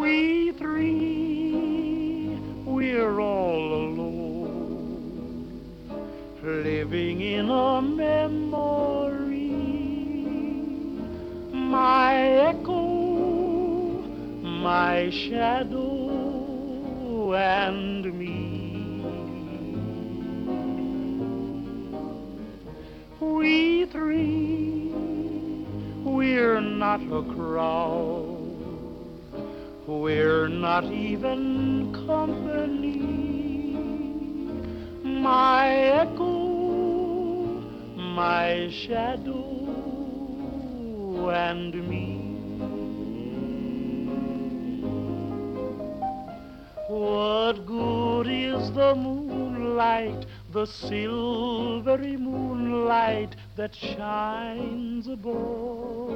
We three, we're all alone, living in a memory. My echo, my shadow, and me. We three, we're not a crowd. We're not even company. My echo, my shadow, and me. What good is the moonlight, the silvery moonlight that shines above?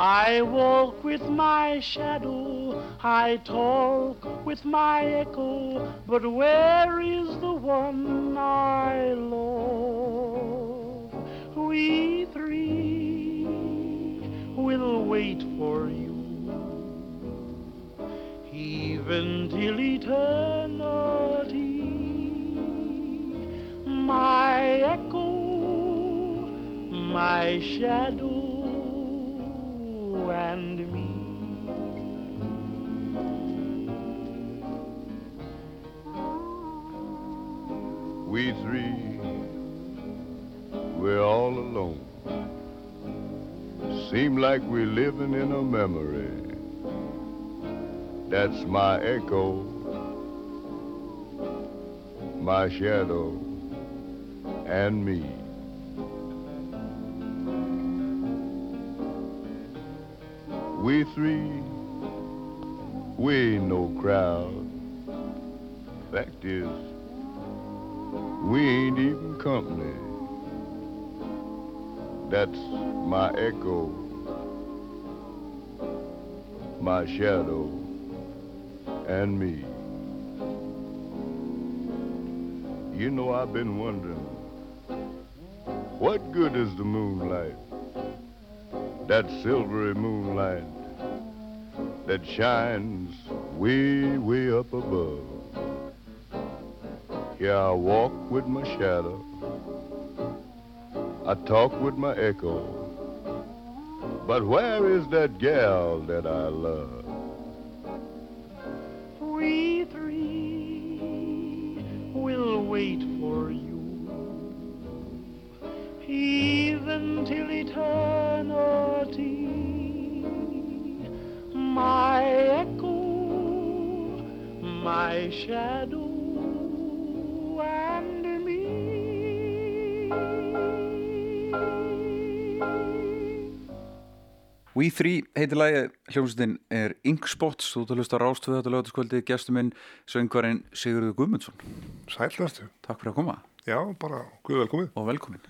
I walk with my shadow, I talk with my echo, but where is the one I love? We three will wait for you, even till eternity. My echo, my shadow Like we're living in a memory. That's my echo, my shadow, and me. We three, we ain't no crowd. Fact is, we ain't even company. That's my echo, my shadow, and me. You know, I've been wondering, what good is the moonlight? That silvery moonlight that shines way, way up above. Here I walk with my shadow. I talk with my echo. But where is that gal that I love? We three will wait for you, even till eternity. My echo, my shadow, We Three heitir lagi, hljómsveitin er Inkspots, þú ert að hlusta á Rástvöðu þetta lögataskvöldi, gestur minn, söngvarinn Sigurður Guðmundsson. Sælverstu. Takk fyrir að koma Já, bara guð velkomið. og velkomin.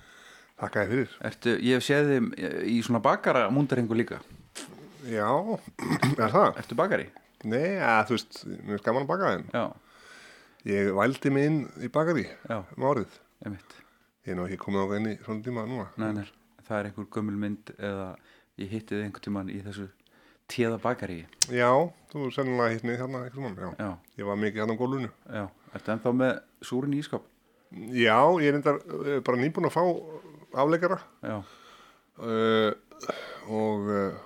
Þakka þér fyrir. Ertu, ég hef séð þið í svona bakara múndarengu líka. Já, er það? Ertu bakari? Nei, að, þú veist, mér er gaman að baka þeim. Já, Ég vældi mig inn í bakari já, um ég mitt. Ég er nú ekki komið á í svona tíma núna. Nei, nei, það er einhver gömul mynd eða ég hitti þið einhvern tíman í þessu téða bakari. Já, þú sennilega hitt mig þarna eitthvað mann, já. Já, Ég var mikið þarna á gólfinu. já. Ertu ennþá með súrin í ískap? Já, ég er endar uh, bara nýbúin að fá afleikara Já, uh, og uh,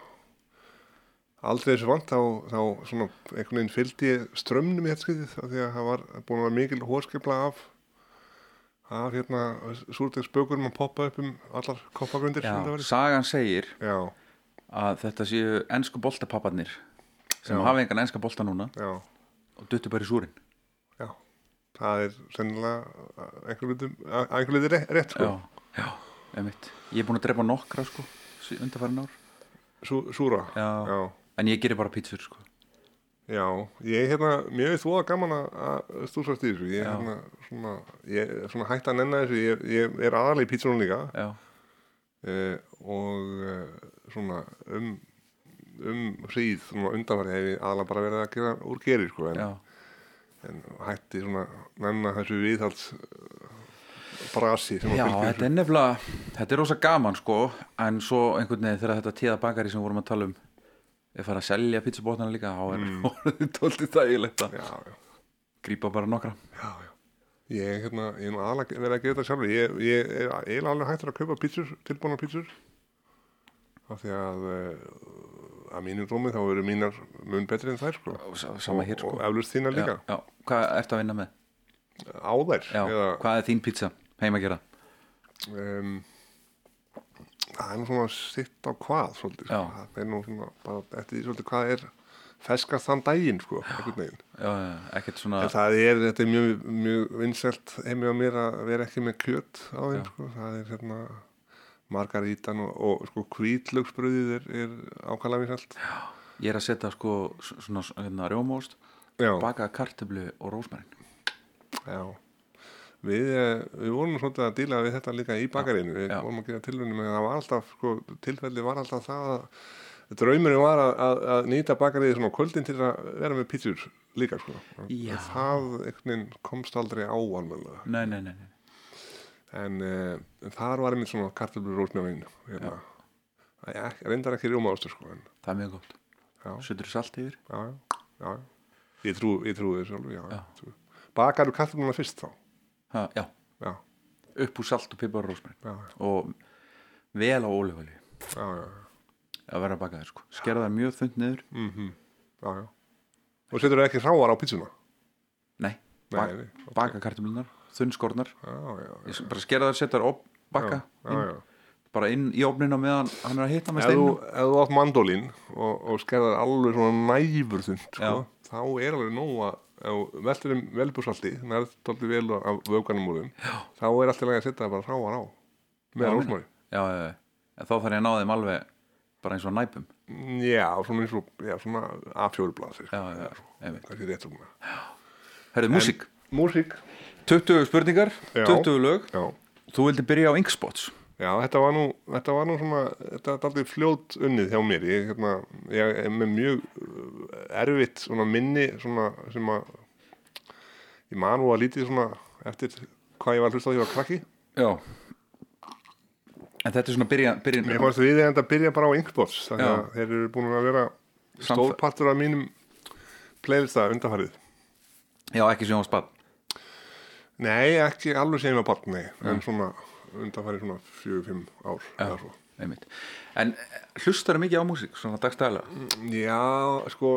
aldrei þessu vant þá, þá svona einhvern veginn fylgdi strömmnum í hettskriðið af því að það var búin að vera mikil hóskipla af af hérna súrtegs bökurum að poppa upp um allar koppagrundir já. Sagan segir já, að þetta séu ennsku boltapapparnir sem Já. hafa engan ennska bolta núna já, og duttu bara í súrin. já það er sennilega einhver litur rétt, sko. Já, já, ég er búin að drepa nokkra sko, undarfærin ár. Sú, súra Já. já, En ég gerir bara pítsur sko. Já, ég hérna, mér veist voða gaman að- að stúsast í þessu, ég, Já. hérna, svona, ég er svona hægt að nenna þessu, ég, ég er aðalega í pítsunum líka Já, eh, og eh, svona um, um hríð, svona undanfæri hef ég aðalega bara verið að gera úr geri, sko, en, en hætti svona nenna þessu viðhalds brasi sem já, þetta er nefnilega, þetta er rosa gaman sko, en svo einhvern veginn þegar þetta tíða bakari sem vorum að tala um ef fara að selja pizzabótana líka þá er mm. tóltið þægilegt að grípa bara nokkra já, já. Ég, hérna, ég er aðalega verið að gera þetta sjálfur. Ég, ég er eiginlega alveg hættur að kaupa pítsur, tilbúna pítsur. Af því að uh, að mínum dómi þá eru mínar mun betri en þær, sko. Og hér, sko. Og eflust þínar líka. já, já. Hvað ertu að vinna með? Á þær. Já, Eða, hvað er þín pizza heima að gera? um, það er nú svona sitt á hvað, svolítið. Sko. Já. Það er nú svona bara eftir því svolítið hvað er feskast þann daginn, sko. Já, já, ekkert svona það er, þetta er mjög, mjög vinsælt heimi á mér að vera ekki með kjöt á þeim, Já. sko. Það er hérna margarítan og, og sko kvítlögsbröðið er, er ákvæmlega vinsælt. Ég er að setja sko s- svona hérna, rjómóst baka kartöflu og rósmarinn já. Við, eh, við vorum svolítið að díla við þetta líka í bakarinu. Við já. vorum að gera tilvunni með það var alltaf, sko, tilfelli var alltaf það að draumurinn var að, að, að nýta bakarið svona kvöldin til að vera með pítsur líka, sko. Já. Það komst aldrei á alveg. Nei, nei, nei, nei. En uh, þar var einmitt svona kartöflur rósmjávin hérna. Ekki- reyndar ekki rjóma ástur sko Það er mjög gott. Já, Setur salt yfir? Já, já, ég trú, trú Já. já. bakaru kartöfluna fyrst þá? Ha, Já, já, upp úr salt og pipar og rósmarinn já, og vel á já, að vera að baka þér sko. Skerða það mjög þund niður. Mm já, já. og setur þau ekki hráar á pítsuna Nei, Nei, nei, baka kartöflunar Þunn skornar já, já, já, Ég bara skerða þær, setja þær op, baka já, inn, bara inn í opnina meðan hann er að hitta með steinum ef þú átt mandólín og, og skerðar alveg svona næfur þund sko, þá er alveg nóg að veltur um velbúrsalti þá er alltaf að setja það bara hráar á með já. En þá þarf ég að ná þeim alveg bara eins og næpum. Já, svona eins og já, svona A4 blaðsir Já, já, já, einmitt. kannski rétt svona Herðu, músík. Músík 20 spurningar, Já. 20 lög. Já, Þú vildi byrja á Inkspots. Já þetta var nú þetta var nú svona, þetta er aldrei fljót unnið hjá mér, ég, hérna, ég er með mjög uh, erfitt svona minni svona sem að ég man nú að lítið svona eftir hvað ég var að hlusta á því að ég var krakki. Já. En þetta er svona byrja, byrja Mér fannst við enda að byrja bara á Inkbots þannig að þeir eru búin að vera stórpartur af mínum playlista undarfarið Já, ekki sem á spad Nei, ekki alveg sem var barn, nei en svona undarfarið svona fjögur, fimm ár eða svo. einmitt. En hlustar mikið á músík, svona dagstæðlega Já, sko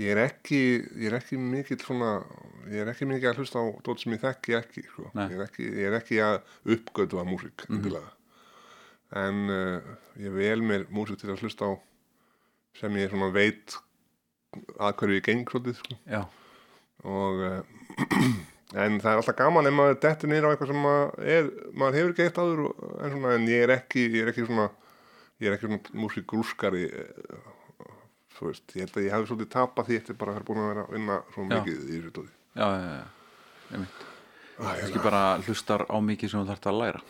ég er ekki ég er ekki mikill svona ég er ekki mikið að hlusta á dót sem ég þekki ekki, sko. Ég, er ekki ég er ekki að uppgötu að músík mm en uh, ég vel mér músík til að hlusta á sem ég svona veit að hverju ég geng svolítið, sko. Já, og uh, en það er alltaf gaman ef maður dettur niður á eitthvað sem maður, er, maður hefur geitt áður en, svona, en ég er ekki ég er ekki svona ég er ekki svona músikrúskari uh, þú veist, ég held að ég hefði svolítið tapað því eftir bara að vera búin að vera að vinna svo mikið í þessu tóði já, já, já. einmitt. Æ, Ekki bara hlustar á mikið sem þú þarft að læra.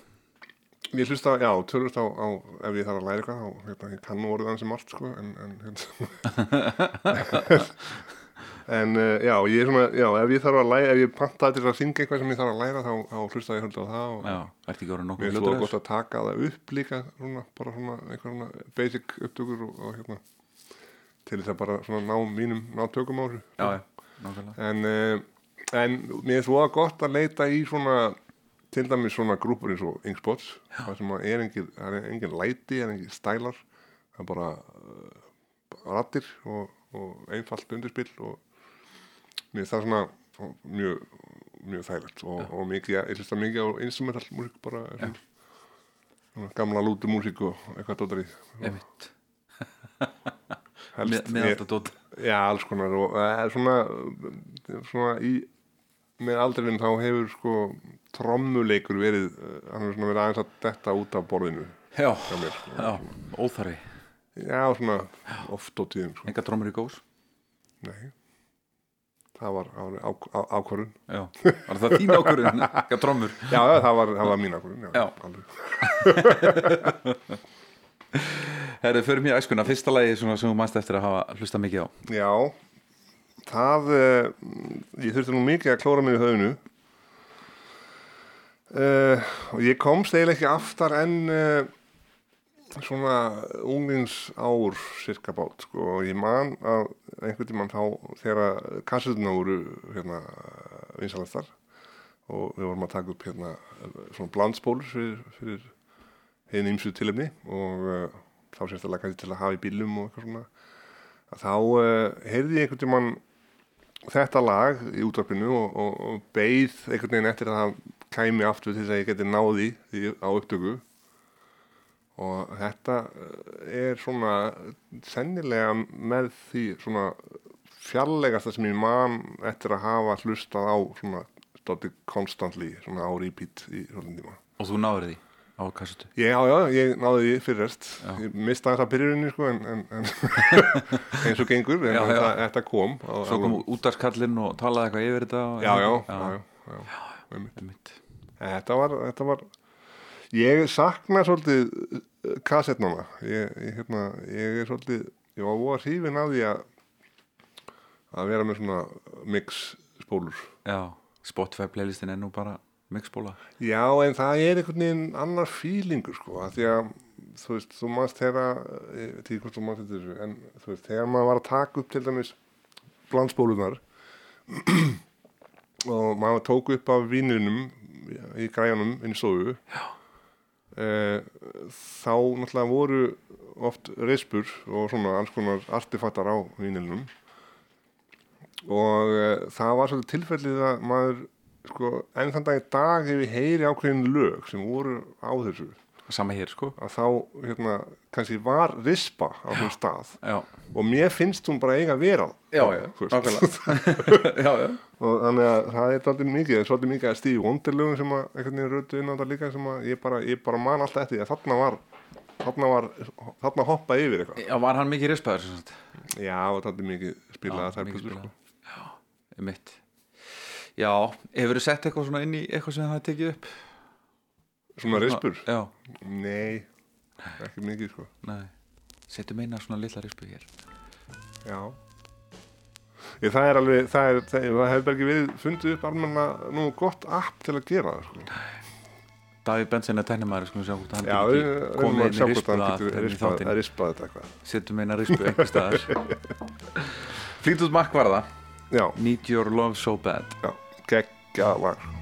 Ég hlusta, já, tölvist á, á ef ég þarf að læra eitthvað, þá hérna, ég kann nú orðið hans sem allt, sko, en, en, hérna, en uh, já, ég er svona, já, ef ég þarf að læra, ef ég pantaði til að syngja eitthvað sem ég þarf að læra, þá, þá hlusta ég hluta á það og Já, ert ekki orðið mér nokkuð fljótur gott að taka það upp líka, svona, bara svona, eitthvað svona basic upptökur og, og hérna, til þess að bara svona ná mínum, ná tökum á þessu. Já, En, uh, en mér er svo gott að leita í svona til dæmis svona grúpur eins og Ingspots það sem er engin, er engin læti er engin stælar það er bara uh, rattir og, og einfalt undirspill og mér er það svona mjög, mjög þægilegt og, og mikið, ég hlusta mikið á instrumental músík bara svona, svona gamla lútu músík og eitthvað dóttar í. Helst með, alltaf dót. Já, alls konar og það er svona, svona í, með aldrinum þá hefur sko trommuleikur verið, eh, hann hefur svona verið aðeins að detta út af borðinu Já, mér. Sko. já, óþarfi. Já, svona oft á tíðum sko. Enga trómur í gós? Nei, það var ákvörðun. Var það þín ákvörðun Enga trómur Já, já, það var, það var mín ákvörðun. Herðu, förum ég æskuna, fyrsta svona sem þú mæst eftir að hafa hlusta mikið á. Já, það, uh, ég þurfti nú mikið að klóra mig í höfnu uh, og ég komst eiginlega ekki aftar en uh, svona unglingsár cirka bát sko. Og ég man að einhvern tímann þá þegar kassetuna voru hérna vinsalastar og við vorum að taka upp hérna svona blandspólur fyrir, fyrir einu ymsu tilefni og uh, þá sérstaklega kannski til að hafa í bílum og eitthvað svona að þá uh, heyrði ég einhvern tímann þetta lag í útvarpinu og, og, og beið einhvern veginn eftir að það kæmi aftur til þess að ég geti náði á upptöku og þetta eh, er svona sennilega með því svona fjarlægasta sem ég man eftir að hafa hlustað á svona stótti konstantli svona á repeat í svolítið tíma. Og þú náður því á kassutu Já, já, ég náði því fyrirrest ég mista þess að byrjuninni sko en, en, en eins og gengur en Já, já. Þetta, þetta kom. Svo kom útarskallinn og talaði eitthvað yfir þetta já, já, já, já. Þetta var, þetta var ég sakna svolítið uh, kassettnáma ég, ég, hérna, ég er svolítið ég var voða hrifin af því að að vera með svona mix spólur Já, Spotify playlistin er nú bara mixbóla Já, en það er einhvern veginn annar fílingur sko, af því að þú veist, þú mást veit ekki hvort þú mást þetta en þú veist, þegar maður var að taka upp til dæmis blandspólunar og maður tók upp af víninum í græjanum inn í stofu e, þá náttúrulega voru oft reispur og svona alls konar artifattar á víninum og e, það var svolítið tilfellið að maður sko, enn þann dag í dag hefur heyri ákveðin lög sem voru á þessu Sama hér sko. Að þá hérna, kannski var rispa á hún stað. Já, og mér finnst hún bara eiga að vera já, já, Já, já. Og þannig að það er svolítið mikið það er svolítið mikið að stíði vondirlögum sem að einhvern veginn rötu inn á þetta líka sem að ég bara, ég bara man alltaf eftir því að þarna var þarna var, þarna hoppaði yfir eitthvað. Já, var hann mikið rispaður sem sagt? Já, þetta er mikið spilað Já, að þær mikið spilað. sko. Einmitt. Já, hefur þú sett eitthvað svona inn í eitthvað sem það tekið upp? Svona rispur, Já, nei ekki mikið sko. Nei. Settum eina svona litla rispu hér. Já. Ég, það er alveg, það, er, það, það hefur ekki verið fundið upp almenna nú gott app til að gera það sko. Davíð Bensin er tennimæður, skulum sjá hvort hann getur við komið að inn í rispu hann að getur þetta er eitthvað. Settum eina rispu einhver staðar. Flýtut mark var það Já, Need your love so bad. Já, geggja lag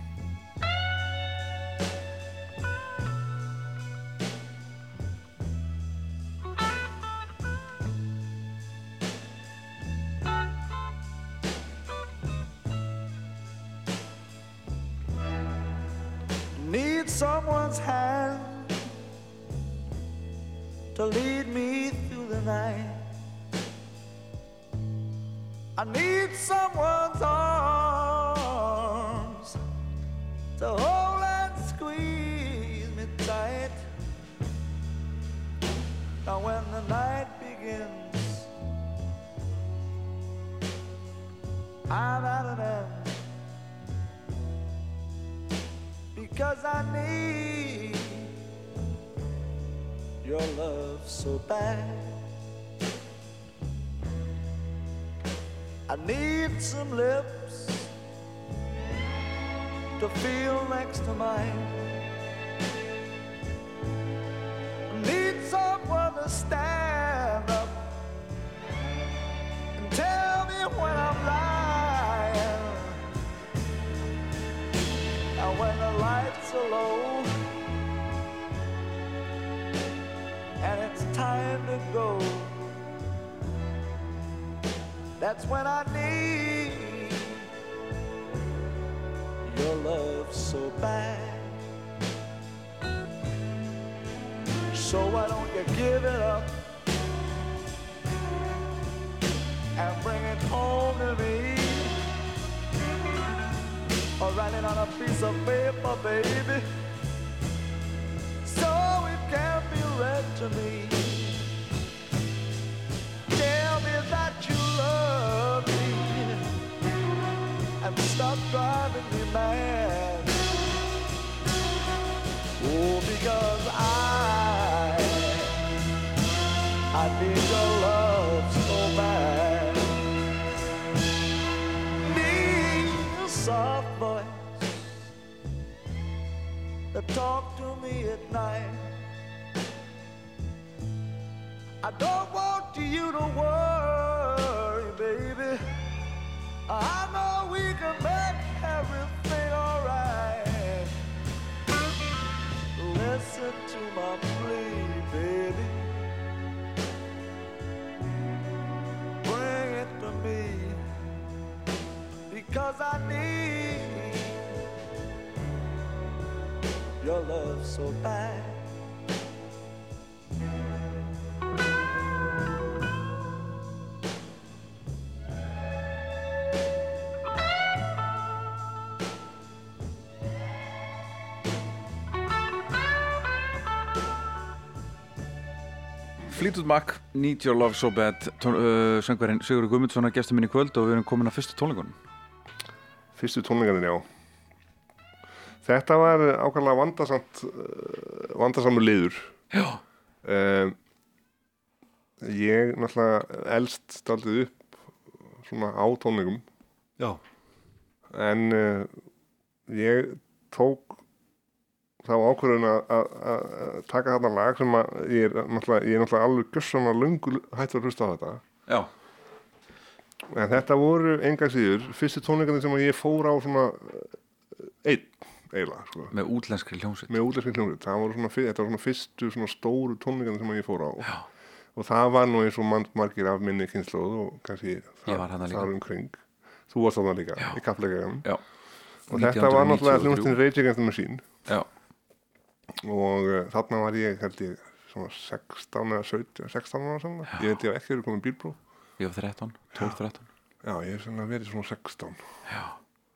so bad. Fleetwood Mac, Need Your Love So Bad tón, uh, söngvarinn Sigurður Guðmundsson að gestur minn í kvöld og við erum komin að fyrstu tónleikunum Fyrstu tónleikarnir, já. Þetta var ákvæmlega vandasamt, uh, vandasamur liður. Já, Um, ég náttúrulega elst staldið upp svona á tónleikum. Já, en uh, ég tók þá ákvörðun að- taka þarna lag sem að ég er náttúrulega, ég er náttúrulega alveg gjössan að löngu hættur að hlusta á þetta. Já, en þetta voru enga síður fyrstu tónleikarnir sem ég fór á svona uh, einn eiginlega sko. með útlenskri hljómsveit. Með útlenskri hljómsveit, það var svona, þetta var svona fyrstu svona stóru tónlingarna sem ég fór á. Já. og það var nú eins og mann margir af minni kynnslóð og kannski þar umkring, þú varst þarna líka Já. í kappleikaðan og þetta var náttúrulega hljómsveitin Rage Against the Machine. Já. og uh, þarna var ég held ég svona 16 eða 17 16 ára saman, ég veit ég var ekki verið komið bílbróð ég var 13, 12-13 Já, ég hef verið svona 16 Já.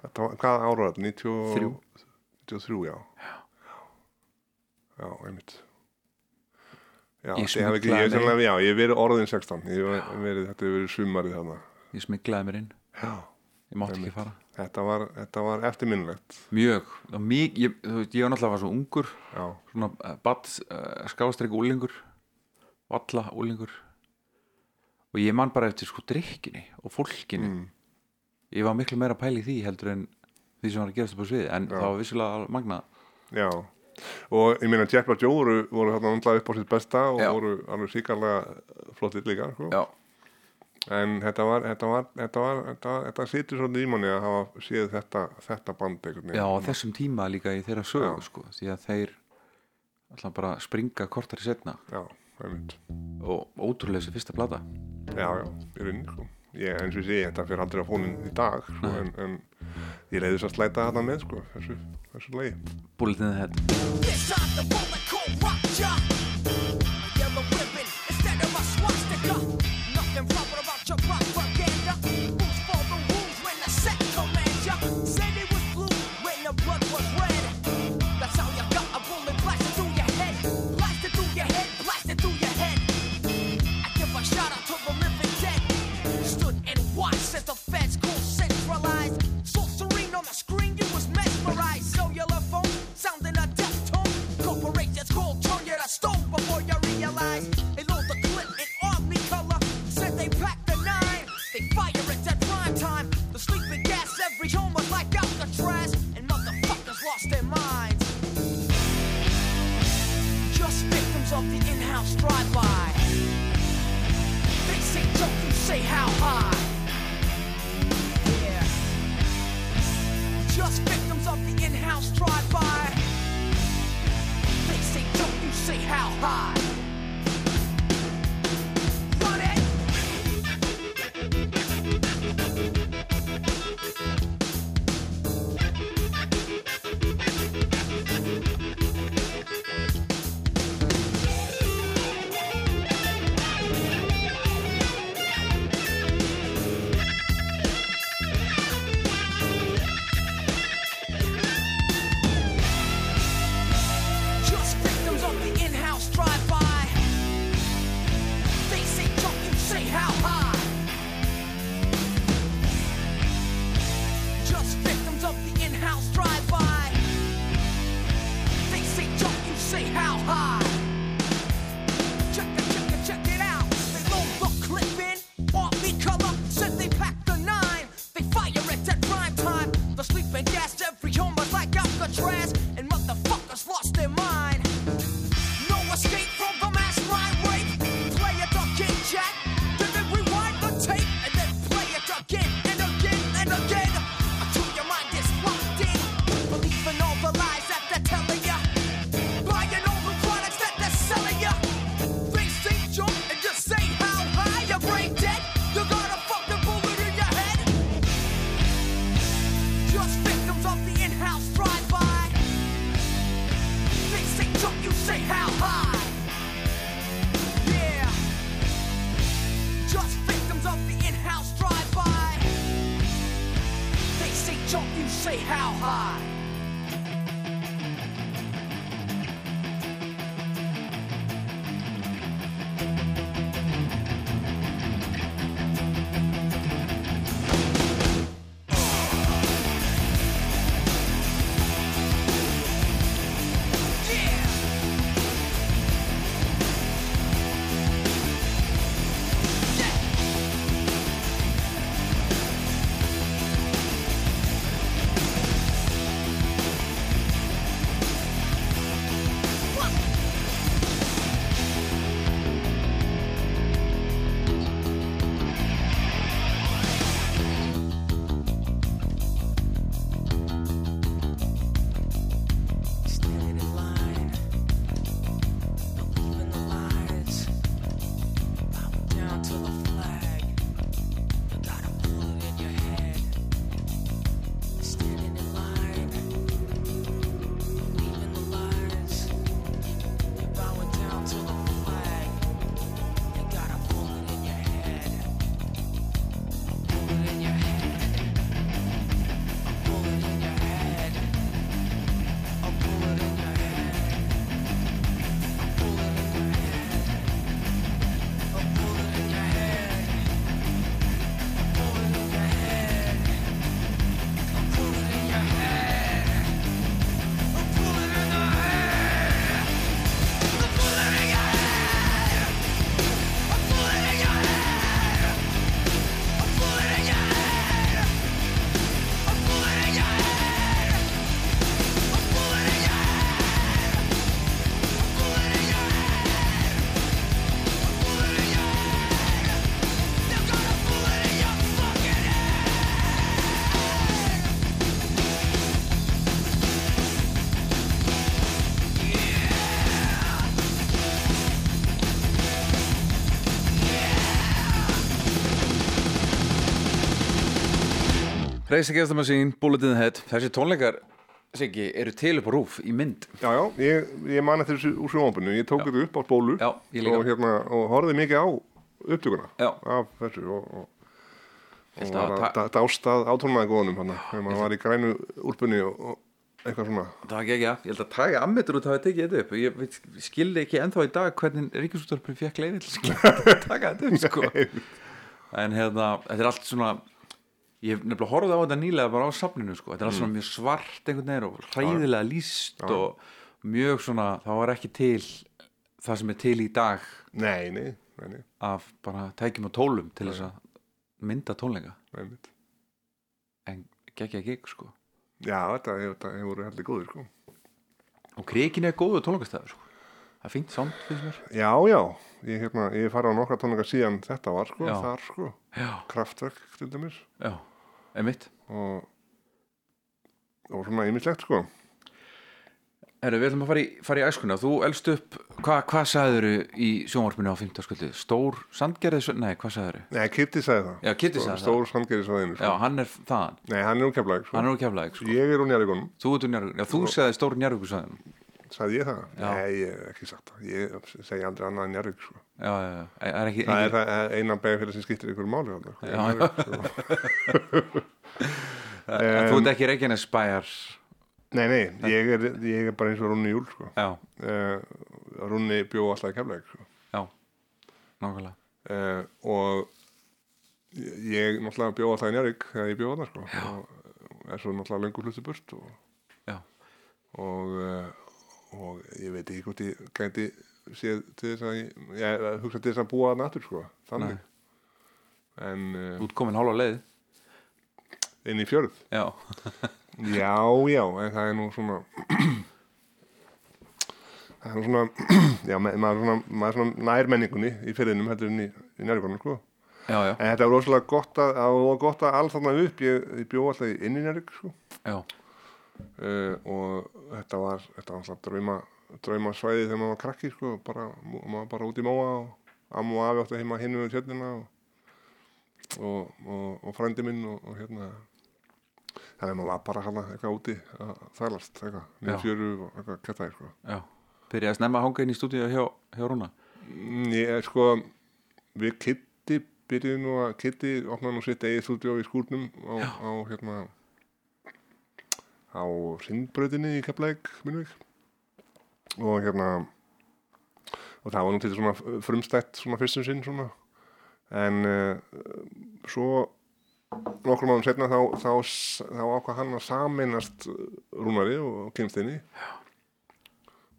Þetta, hvað ára var þetta? 93? 1963, já. Já, já einmitt. Já, ég hef verið orðin 16, ég verið, þetta hefur verið sumarið þarna. Ég smiklaði mér inn, já, ég mátti einmitt. ekki fara. Þetta var, þetta var eftirminnlegt. Mjög, mjög ég, þú veit, ég var náttúrulega svo ungur, já. svona eh, bats, uh, eh, skástrík úlingur, valla úlingur og ég man bara eftir sko drikkinni og fólkinni. Mm. Ég var miklu meira pæli í því heldur en því sem var að gerast upp á sviði En Já. það var vissulega alveg magnað já og ég meina Jeff og Joe voru, voru þarna undlað upp á sitt besta og Já. voru alveg síkarlega flottir líka sko. En þetta var þetta var, þetta var, þetta þetta situr svolítið í manni að hafa séð þetta, þetta band einhvern veginn. Já, á þessum tíma líka í þeirra sögu sko, því að þeir alltaf bara springa kortari setna já, einmitt og ótrúlega þessi fyrsta plata já, já, ég raunin sko. Ég, eins og ég segi, þetta fyrir aldrei á fónin í dag Nei. en, en ég leiði þess að slæta þetta með sko, þessu, þessu lagi. Bullet in the Head Reisa Gestamasín, Bullet in the Head. Þessi tónleikar, Siggi, eru til upp á rúf í mynd. Já, já, ég, ég man eftir þessu úr sjónvampinu, ég tók þetta upp á spólu Já, og, hérna, og horfði mikið á upptökuna Já. af þessu og, og, og Held var að að dástað átónmaði góðunum hann þegar maður var í grænu úlpunni og, og eitthvað svona. Það var ekki ekki, ég held að taka ammetur út að hafa tekið þetta upp. Ég veit, skildi ekki ennþá í dag hvernig Ríkisúttarpur fekk leiði til að taka þetta upp sko. En hérna, þetta er allt svona Ég hef nefnilega horfði á þetta nýlega bara á safninu sko. Þetta er allt svona mjög svart einhvern veginn og hræðilega líst og mjög svona, það var ekki til það sem er til í dag. Nei, nei, nei, nei, af bara tækjum og tólum til þess að mynda tónleika. En geggja gig sko. Já, þetta, hefur verið heldur góður sko. og krikin er góðu tónleikastæður sko. það er fínt sound finnst mér. Já, já, ég, hérna, ég farið á nokkra tónleika síðan þetta var sko, Já. þar sko. Já, kraftverk til dæmis. Já, einmitt og, og svona ýmislegt sko Herru, við ætlum að fara í, fara í æskuna þú elst upp, hva, hvað sagður í sjónvarpinu á 15. skvöldi stór sandgerðis, nei, hvað sagður Nei, Kitty sagði það Já, Kitty sagði það. Stór sandgerði svæðinu já, sko. hann er þaðan, Nei, hann er úr keflæk sko. hann er úr keflaðið sko. Ég er úr njárvíkunum, þú, ert úr Njarðvík- já, þú sagði stór njárvíkusæðin sagði ég það? Já. Nei, ég hef ekki sagt það Ég segi aldrei annað en njárvík sko. það ekki, Það er ekki það er eina begafélag sem skiptir ykkur máli sko. en þú ert ekki Reykjanes bæjar Nei, nei, ég er, ég er bara eins og Rúni Júl sko. uh, Rúni bjó alltaf í keflæk sko. já, nákvæmlega uh, og ég náttúrulega bjó alltaf í Njárvík þegar ég bjó þarna sko. og er svo náttúrulega löngu hluti burt og, og, uh, og ég veit ekki hvort ég gæti séð til þess að ég, hugsa til þess að búa þarna aftur sko, þannig. En uh, ert komin hálfa leið. Inn í fjörð. Já, já, já, en það er nú svona það er nú svona já, ma- maður er svona, svona nær menningunni í fyrðinum heldur en í, í njárvíkonum sko. Já, já, En þetta var rosalega gott að, gott að alls þarna upp, ég, ég bjó alltaf í inninjarík, sko, uh, og þetta var, þetta var alltaf drauma, drauma svæði þegar maður var krakki, sko, bara, maður var bara út í móa og amma og afi átti heima hinn við tjörnina og, og, og, og frændi minn og, og hérna, þannig að maður var bara hana eitthvað úti að þælast, eitthvað, Já. niður fjöru og eitthvað kættaði, sko. já byrjaði að snemma að hanga inn í stúdíu hjá, hjá Rúna Mm, Ég, sko, við Kitty byrjuðum nú að Kitty opnaði nú sitt eigið stúdíó í skúrnum á, á hérna á ringbröðinni í Keflæk minnvík og hérna og það var til svona frumstætt svona fyrstum sinn svona. En uh, svo nokkur márum setna þá, þá, þá ákvað hann að saminast Rúnari og Kynsteini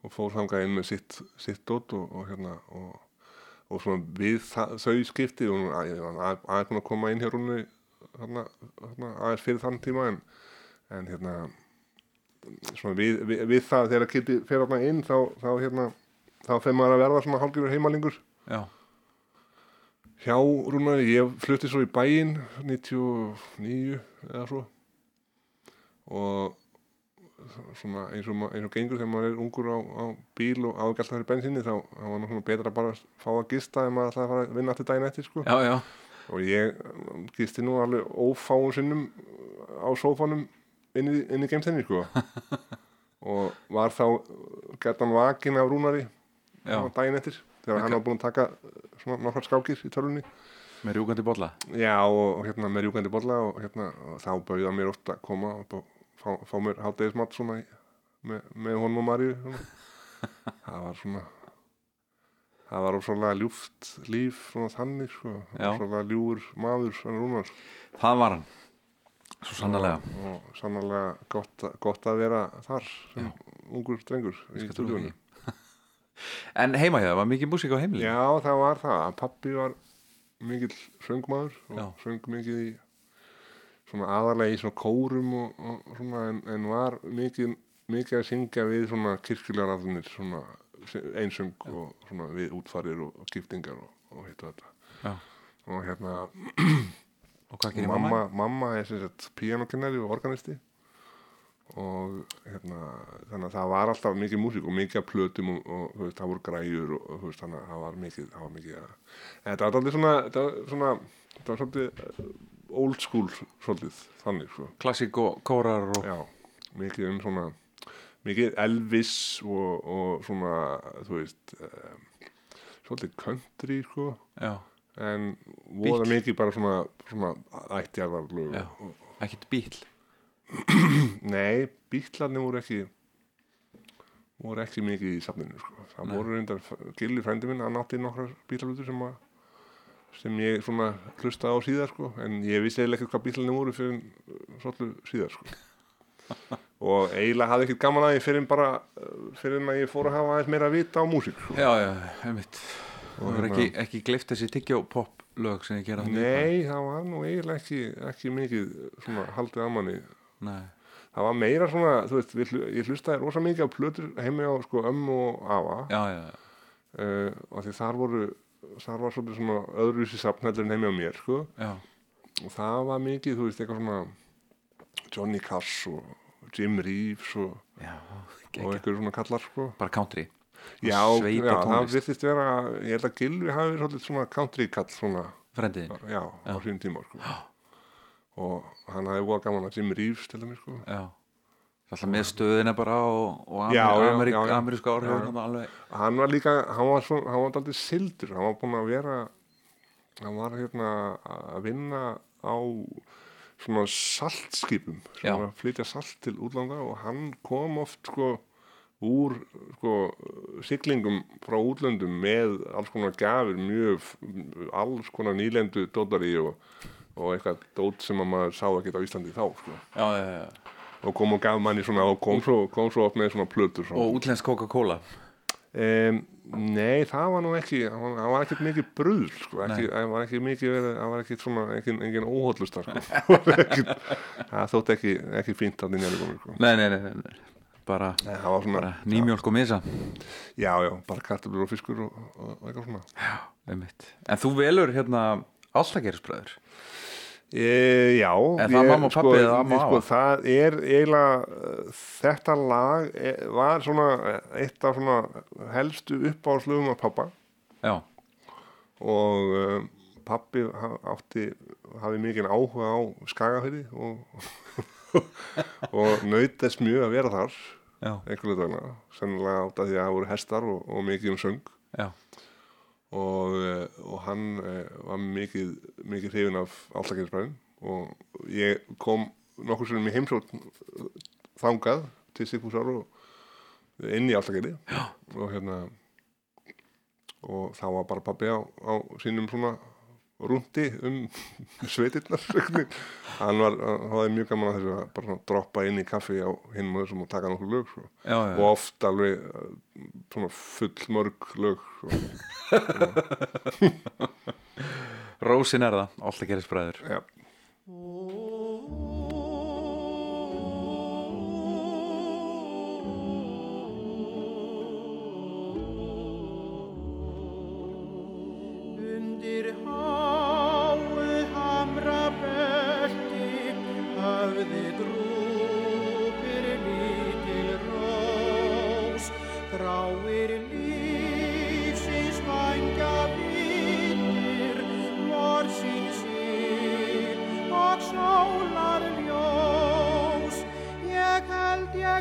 og fór þangað inn með sitt, sitt dót og, og hérna og, og svona við það, þau skipti og aðeins að koma inn hér hérna, aðeins fyrir þann tíma en, en hérna við, við, við það þegar Kitty fer hérna inn þá, þá hérna þá fer maður að verða svona hálfgjörur heimalingur. Já, hjá Rúnari, ég flutti svo í bæinn 99 eða svo. Og svona eins og, eins og gengur þegar maður er ungur á, á bíl og ágælt að fyrir bensinni þá, var svona betra að bara fá að gista ef maður ætlaði að fara að vinna aftur daginn eftir sko. já, já, og ég gisti nú alveg ófáum sinnum á sófanum inn í, í geimstenni sko. og var þá getan vakin af Rúnari daginn eftir þegar hann var búin að taka svona nokkar skákir í tölunni með rjúkandi bolla? Já, og, og hérna með rjúkandi bolla og hérna, og þá bauða mér ofta að koma og fá, fá mér hátegismat svona með, með honum og svona. það var svona það var ósvonlega ljúft líf svona þannig, sko. Ósvonlega ljúur maður svona rúnar. Það var hann, svo sannlega og sannlega gott, að- gott að vera þar sem ungur drengur í stúdíunum. en heima hjá það var mikið músík á heimili Já, það var það. Pappi var mikill söngmaður og Já. söng mikið í svona aðalega í svona kórum og, og svona en, en var mikið, mikið að syngja við svona kirkjulegarafnir svona einsöng og svona við útfarir og, og skiptingar og, og hitt og þetta. Já. Og hérna og hvað gerir mamma? mamma, mamma er sem sagt píanokennari og organisti og hérna þannig að það var alltaf mikið músík og mikið að plötum og, og veist, það voru græjur og, veist, þannig að það var mikið, það var mikið að, þetta var alveg svona þetta var svona, þetta var svolítið eh, old school svolítið, þannig sko. klassík og kórar og Já, mikið um svona mikið Elvis og, og svona, þú veist um, svolítið country sko já, en voða mikið bara svona, svona ættjarðarlög Já. og, ekkert bíl Nei, bílarnir voru ekki voru ekki mikið í safninu sko. það Nei. voru reyndar Gilli frændi minn, hann átti nokkrar bílalutur sem að sem ég svona hlusta á síðar sko, en ég vissi eiginlega ekki hvað bílarnir voru fyrir svolítið síðar sko. og eiginlega hafði ekkert gaman að ég fyrir bara fyrir en að ég fór að hafa aðeins meira að vita á músík sko. já, já, einmitt og er hérna- ekki, ekki gleift þessi tyggjó pop lög sem ég gera Nei, það var nú eiginlega ekki, ekki mikið svona haldið að manni. Nei. það var meira svona, þú veist, við, ég hlustaði rosa mikið á plötur heimi á sko ömmu og afa. Já, já, uh, og því þar voru þar var svolítið svona öðruvísi en heimi á mér sko. Já, og það var mikið, þú veist, eitthvað svona Johnny Cash og Jim Reeves og, já og eitthvað svona kallar sko. Bara country já, já það virðist vera ég held að Gilvi hafi verið svona country kall svona, frendiðin, já, á sín tíma sko. Og hann hafi voða gaman að Jim Reeves til þeim sko. Já. Alltaf með stöðina bara og, og Já, amerík, já, já. þarna alveg. Hann var líka, hann var svona, hann var aldrei sildur, hann var búinn að vera hann var hérna að vinna á svona saltskipum var að flytja salt til útlanda og hann kom oft sko úr sko siglingum frá útlöndum með alls konar gafir mjög alls konar nýlendu dótari og, og eitthvað dót sem að maður sá ekkert á Íslandi þá sko já, já, já. og kom og gaf manni svona og kom svo, kom svo oft með svona plötur svona. og útlensk Coca-Cola Um, nei, það var nú ekki hann var ekkert mikið bruð sko, hann var ekki mikið hann var ekkert svona engin, engin óhóllustar sko. Það þótt ekki, ekki fínt að nýja sko. nei, nei, nei, nei. Bara, Nei, svona, bara nýmjólk og misa. Já, já, bara kartöflur og fiskur og, og, og eitthvað svona. Einmitt. en þú velur hérna alltakerisbræður e, Já Er það mamma og pabbi eða amma og sko? Það er eiginlega þetta lag e, var svona eitt af svona helstu uppáðslugum af pappa já, og um, pappi ha- átti hafi mikið áhuga á skagafyrði og, og naut þess mjög að vera þar já, einhverju dagna, sennilega átt að því að það voru hestar og, og mikið um söng. Og, eh, og hann eh, var mikið, mikið hrifin af alltakinsbræðin og ég kom nokkur sem í heimsótt þangað til Sigfúsar og inn í alltakinni og hérna og þá var bara pabbi á, á sínum svona rúndi um sveitirnar hann var, hann hafði mjög gaman að þessu að bara svona droppa inn í kaffi á hinn og þessum og taka nokkuð lög sko. já, já. og oft alveg uh, svona full mörg lög sko. Rósin er það, alltakerisbræður Já. Undir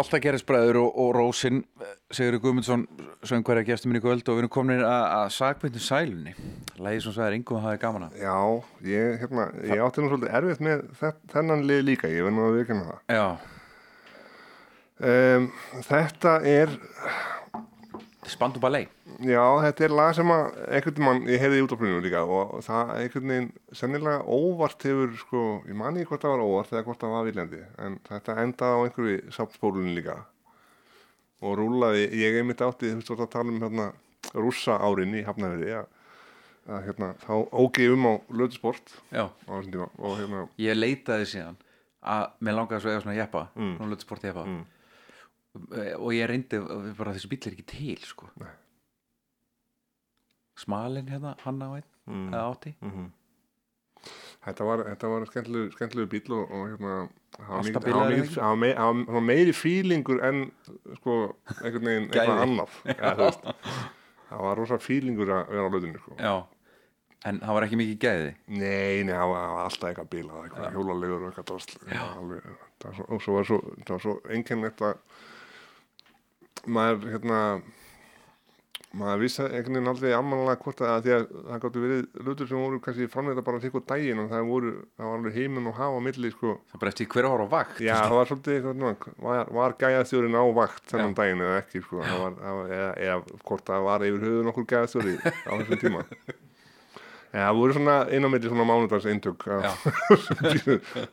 Alltaf gerist bræður og, og Rósin Sigurður Guðmundsson söngverja gestur minn í kvöld og við erum komin að, að sakbyndu sælunni. Lægi sem sagði engum að hafa gaman að Já, ég, hérna, ég átti nú svolítið erfitt með þe- þennan lið líka, ég verð nú að viðkynna það. Já, Um, þetta er, Spandu Ballet já, þetta er lag sem að einhvern mann, ég heyrði í útaflunum líka og það einhvern veginn sennilega óvart hefur, sko, ég mani ekki hvort það var óvart eða hvort það var viljandi, en þetta endaði á einhverju sáttspólunni líka og rúlaði, ég einmitt átti, þú veist, að tala um hérna rússa árin í Hafnafjörði, að, að hérna, þá ógi ég um á löðsport Já, á og hérna, ég leitaði síðan að mér langaði svo eiga svona jeppa Mm. svona lötsport jeppa Mm. Eh, og ég reyndi bara þessi bíl er ekki til sko Nei. Smalinn hérna, hann á einn mm. eða átti Mhm. Þetta var, var skemmtilegu, bíl og, og hérna það var meiri fílingur en sko einhvern veginn eitthvað ja, veist. það var rosa fílingur að vera á löðinu sko. Já, en það var ekki mikið gæði nei, nei, það var, alltaf eitthvað bíla eitthvað hjólalegur og eitthvað svo, og svo var svo, það var svo einkennlegt að maður hérna maður vissi einhvern veginn aldrei ammanlega hvort að því að það gáttu verið hlutur sem voru kannski framleita bara til ykkur daginn og það voru, það var alveg heiminn og hafa milli sko, Það bara eftir hver ára á vakt já það var svolítið eitthvað, svona, var, var gæðastjórin á vakt þennan Já. daginn eða ekki sko, var, eða, eða hvort það var yfir höfðu nokkur gæðastjóri á þessum tíma Já, það voru svona inn á milli svona mánudags eintök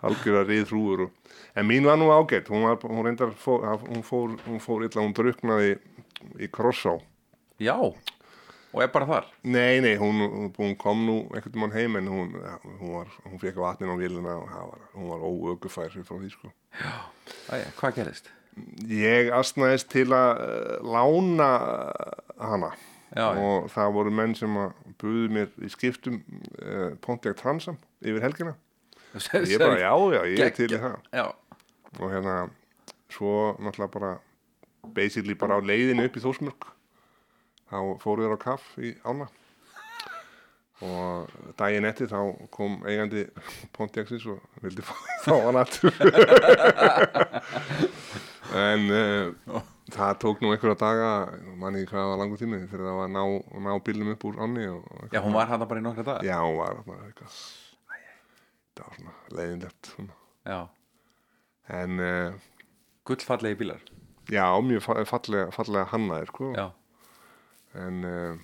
algjör að rið hrúur og, en mín var nú ágætt hún, var, hún reyndar fór, hún fór, hún fór illa, hún druknaði í Krossá. Já, og er bara þar? Nei, nei, hún, hún kom nú einhvern mann heim en hún, var, hún fekk vatnin á vélina og var, hún var óögufær frá því sko. Æja, Hvað gerist? Ég astnaðist til að uh, lána hana Já, og það voru menn sem buðu mér í skiptum uh, Pontiac Transam yfir helgina. Ég bara, já, já, ég er til í það. Já, og hérna svo náttúrulega bara basically bara á leiðinu upp í Þósmörk þá fóru þér á kaff í ána og daginn eftir þá kom eigandi Pontiacsins og vildi fá, hann aftur. En uh, það tók nú einhverja daga manni hvað var langur tími fyrir það var að ná, ná bílnum upp úr og já, hún var hann bara í nokkra dag já, hún var þarna eitthvað. Það var svona leiðinlegt svona. Já, en uh, gullfallegi bílar. já, mjög fa- fallega, fallega hannaðir sko. Já, en uh,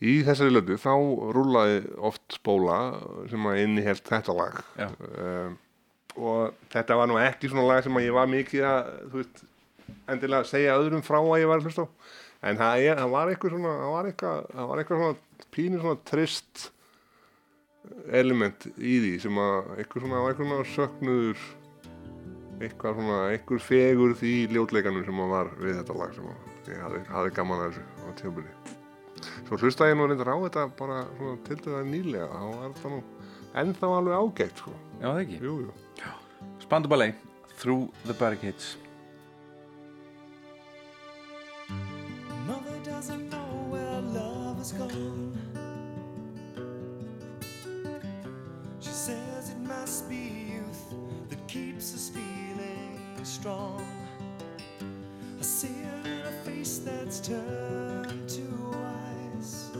í þessari lötu þá rúlaði oft spóla sem að innihelt þetta lag. Uh, og þetta var nú ekki svona lag sem að ég var mikið að þú veist, endilega segja öðrum frá að ég var að hlusta á. En það, er, það var eitthvað svona það var eitthvað, það var eitthvað svona pínu svona trist element í því sem að eitthvað svona, það var eitthvað svona söknuður eitthvað svona, eitthvað fegurð í ljótleikanum sem að var við þetta lag sem að ég hafði, hafði gaman að þessu á tjómbili svo hlusta ég nú reyndar á þetta bara svona til þetta nýlega þá var þetta nú ennþá alveg ágætt sko. Já það ekki? Jú, jú. Spandu Ballet, Through the Barricades doesn't know where love has gone. She says it must be youth that keeps us feeling strong. I see it in a face that's turned to ice.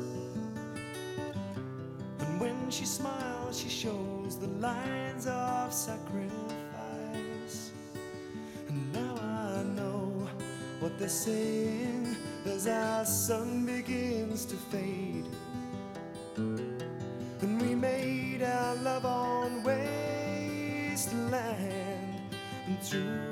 And when she smiles, she shows the lines of sacrifice. And now I know what they're saying as our sun begins to fade. And we made our love on wasteland and through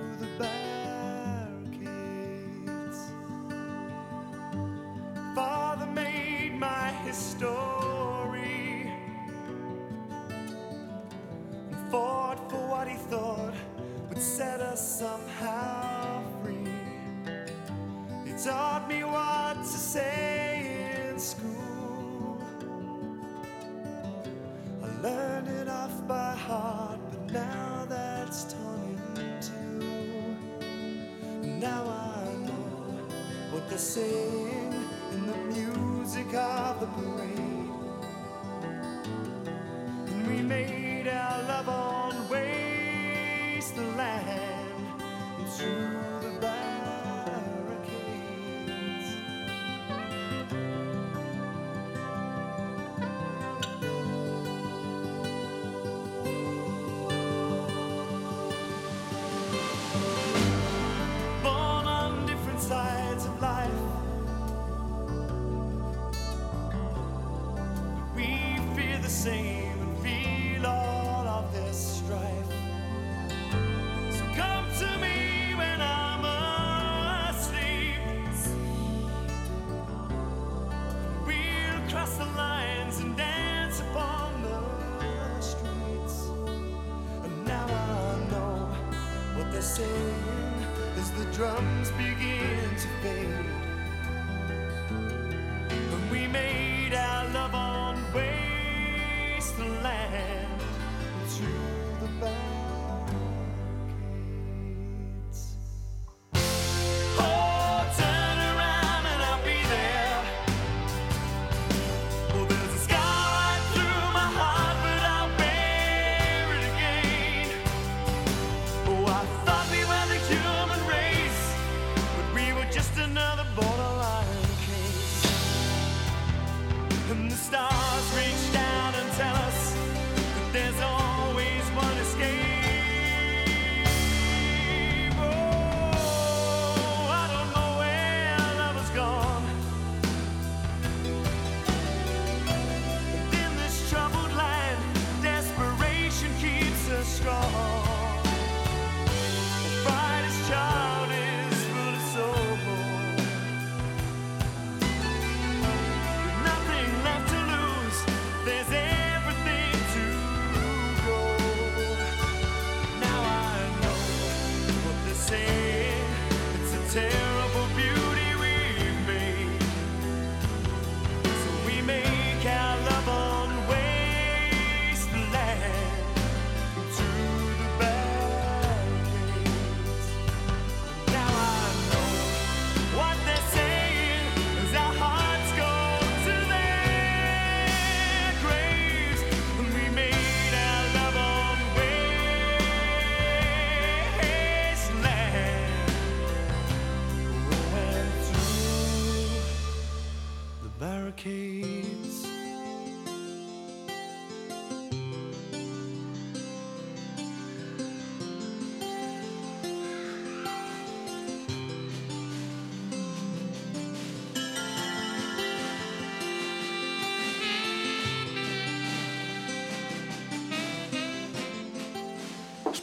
what they're saying in the music of the parade. singing.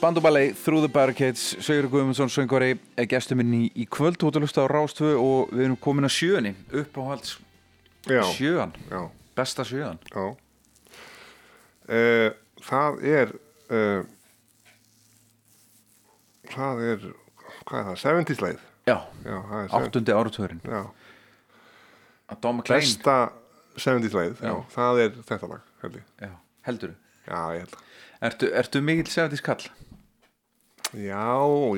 Spanduballei, Through the Barricades Sigur Guðmundsson, söngvari, er gestur minn í, í kvöld. Lusta á Rástvö og við erum komin að sjöunni Uppáhalds Já, sjöan, já, besta sjöan. Já. Uh, það er uh, það er hvað er það, 70 sleið Já, já, það er 70 áttundi áratörin já, Að Doma Klein besta 70 sleið, já. Það er þetta lag held ég, Já, heldur já, ég held að Ertu, ertu mikill segðis kall? Já,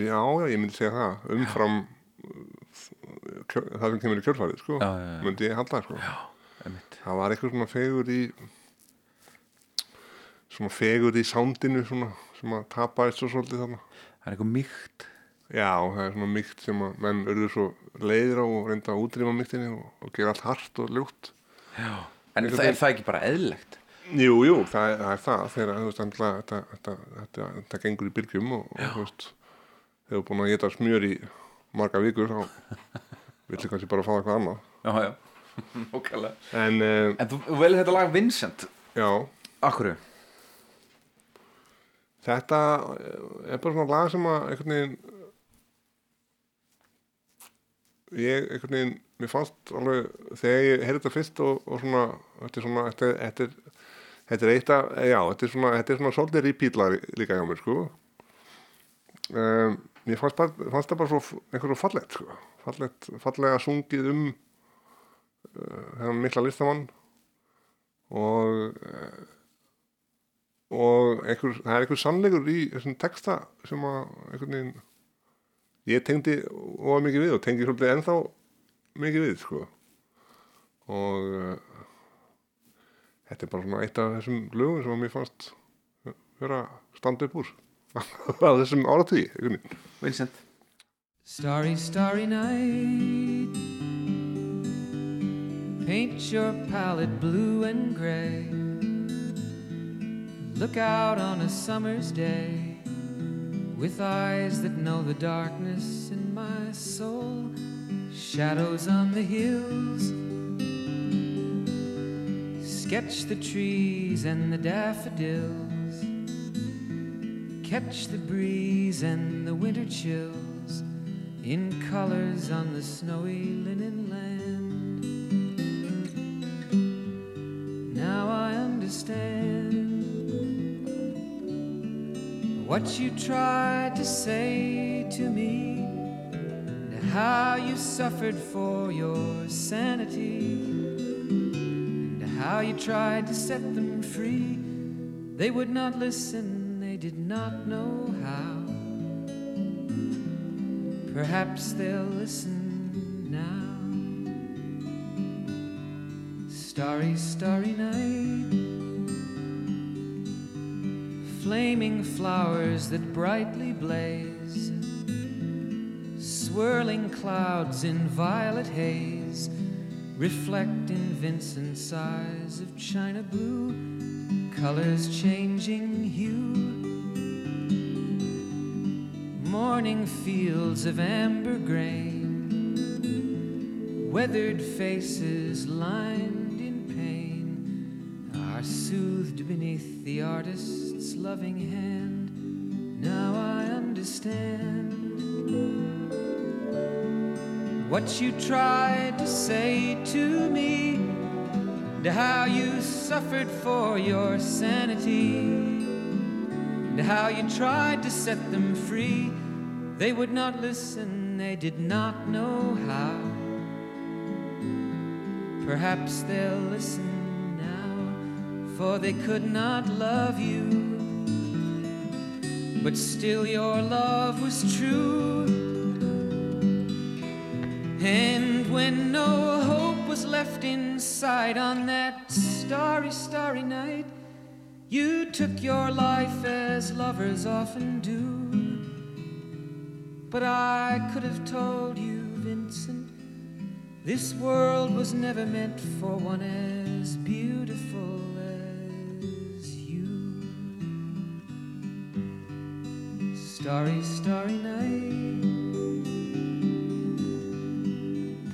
já, ég myndi segja það. Umfram kjör, það sem kemur í kjörfærið sko, myndi ég halda sko. Það var eitthvað svona fegur í svona fegur í sándinu svona, sem að tapaðist svo svolítið þarna. Það er eitthvað mýkt já, það er svona mýkt sem að menn örður svo leiðir á og reynda að útrýma mýktinni og, og gera allt hart og ljótt. Já. En það, er það ekki bara eðlilegt? Jú, jú, það er það, er það þegar þú veist, andla, þetta, gengur í byrgjum og, og þú veist þegar þú er búin að geta smjör í marga vikur þá viltu kannski bara fá eitthvað annað. Já, já, okkarlega en uh, En þú þú velið þetta lag Vincent. Já, Akkur þetta eh, er bara svona lag sem að einhvern veginn ég einhvern veginn mér fannst alveg þegar ég heyrði þetta fyrst og, og svona þetta er svona þetta, er- þetta, er, eitt að já, þetta er svona, þetta er svona svolítið repeat lag líka hjá mér sko. Um, mér fannst, bara, fannst það bara svo einhverju fallegt sko. Fallegt, fallega sungið um uh, þennan mikla listamann og uh, og einhver, það er einhver sannleikur í þessum texta sem að einhvern veginn ég tengdi of mikið við og tengi svolítið ennþá mikið við sko. Og uh, þetta er bara svona eitt af þessum lögum sem að mér fannst vera að standa upp úr á þessum áratví einhvern veginn Vincent Starry, starry night. Paint your palette blue and gray. Look out on a summer's day with eyes that know the darkness in my soul. Shadows on the hills. Sketch the trees and the daffodils. Catch the breeze and the winter chills in colors on the snowy linen land. Now I understand what you tried to say to me, and how you suffered for your sanity, how you tried to set them free. They would not listen, they did not know how. Perhaps they'll listen now. Starry, starry night. Flaming flowers that brightly blaze. Swirling clouds in violet haze. Reflect in Vincent's eyes of china blue. Colors changing hue morning fields of amber grain, weathered faces lined in pain are soothed beneath the artist's loving hand. Now I understand what you tried to say to me, and how you suffered for your sanity and how you tried to set them free. They would not listen, they did not know how. Perhaps they'll listen now, for they could not love you. But still, your love was true. And when no hope was left inside on that starry, starry night, you took your life as lovers often do. But I could have told you, Vincent, this world was never meant for one as beautiful as you. Starry, starry night.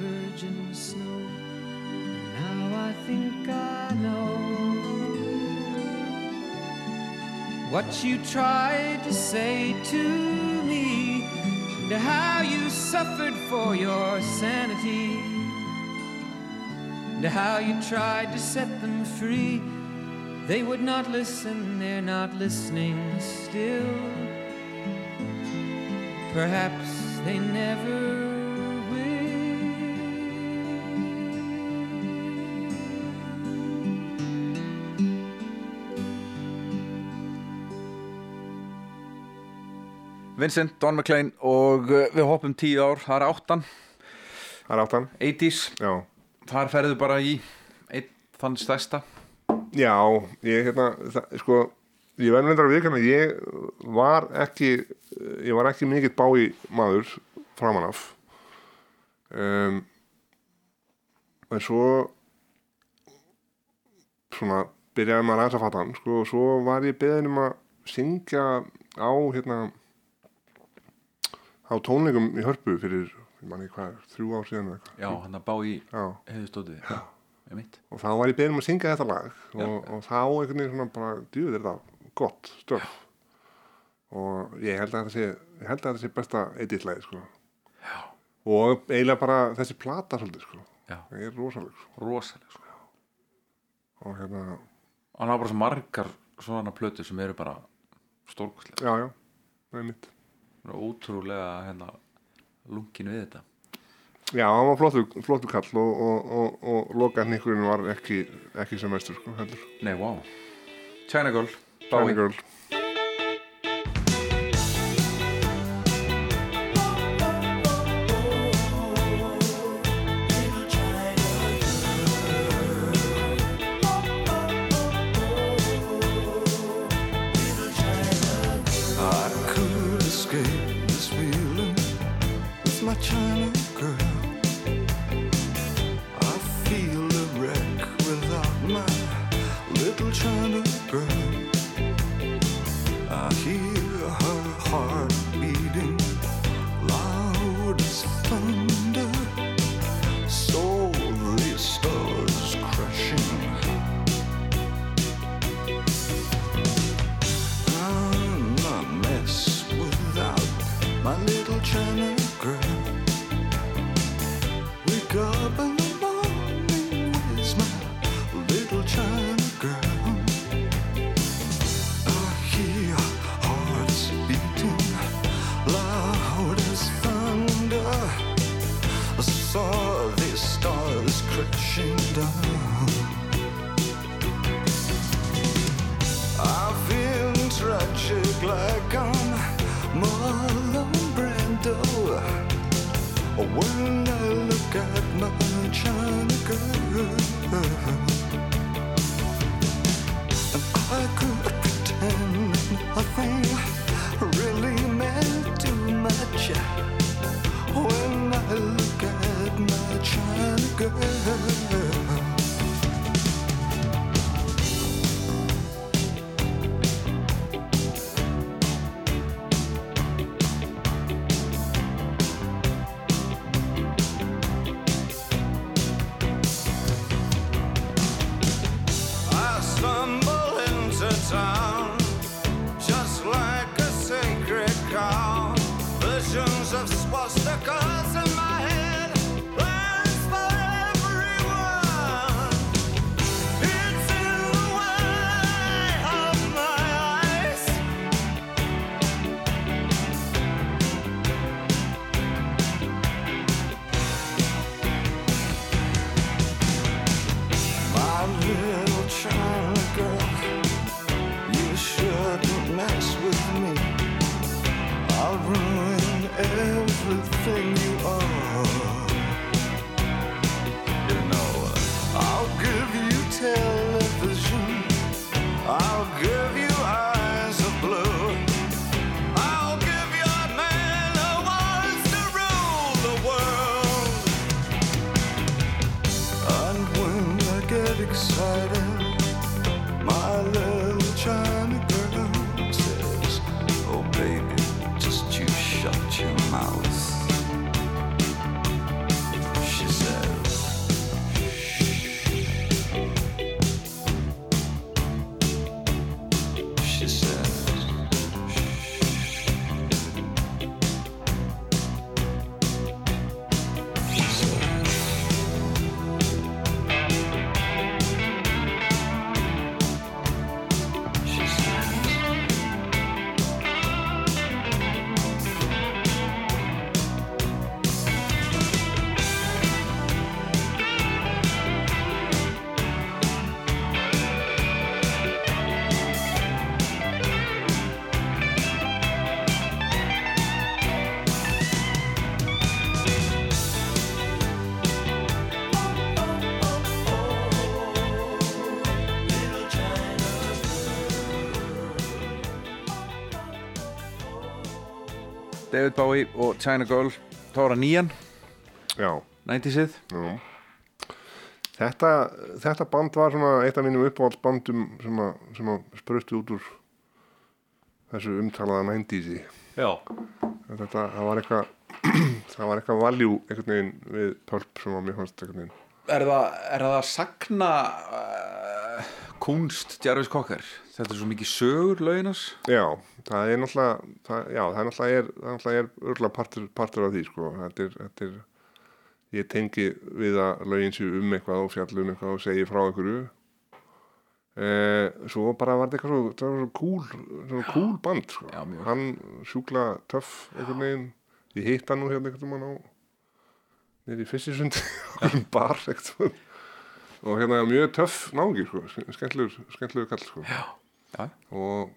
virgin snow. Now I think I know what you tried to say to me, and how you suffered for your sanity, and how you tried to set them free. They would not listen, they're not listening still. Perhaps they never Vincent, Don McLean og uh, við hoppum tíu ár, það er áttan. Það er áttan. 80s, Já, þar ferðu bara í einn þann stærsta. Já ég hérna það, sko, ég verður reyndar að viðkvæmna ég var ekki ég var ekki mikill bái maður framan af. Um, en svo svona byrjaði maður aðeins að fatta hann sko, og svo var ég beðin um að syngja á hérna á tónleikum í hörpu fyrir, ég manni hvað, þrjú ár síðan eða eitthvað. Já, hann að bá í Já, heiðustóti einmitt. Og þá var ég beðin um að syngja þetta lag og, og þá einhvern veginn svona bara djúður þetta gott stöf? Og ég held að þetta sé ég held að þetta sé besta editlæði sko. og eiginlega bara þessi plata svolítið sko. Já. ég er rosaleg sko. rosalega sko. og hérna, og hann hafa bara svo margar svona plötur sem eru bara stórkostlega já já. Það er mitt ótrúlega hérna lungin við þetta. Já, hann var flottu, flottu kall og, og, og, og lokaðninkurinn var ekki, ekki sem mestur sko, nei, wow China Girl, Bowie Girl When I look at my China girl David Bowie og China Girl þá var það nýjan, já. 90-sið Já. Þetta, þetta band var eitt af mínum uppáhaldsbandum sem að, sem að spröstu út úr þessu umtalaða 90-si. já, Þetta, það var eitthvað, það var eitthvað valjú einhvern veginn við pulp sem að mér fannst einhvern veginn. Er það, er það sagna uh, kunst Jarvis Cocker? Þetta er svo mikið sögur löginas Já, það er náttúrulega það, já, það er náttúrulega er, það náttúrulega er örgulega partur, partur af því sko. þetta, er, þetta er ég tengi við að lögin sér um eitthvað og fjallum eitthvað og segi frá einhverju eh, svo bara var þetta eitthvað svo, það var svo cool svo cool band sko. Já, hann sjúkla töff einhvern veginn ég hitt hann nú hérna einhvern veginn á niður í fyrstisund okkur bar eitthvað og hérna mjög töff nági sko. skemmtlegur, skemmtlegur kall sko. já, já, og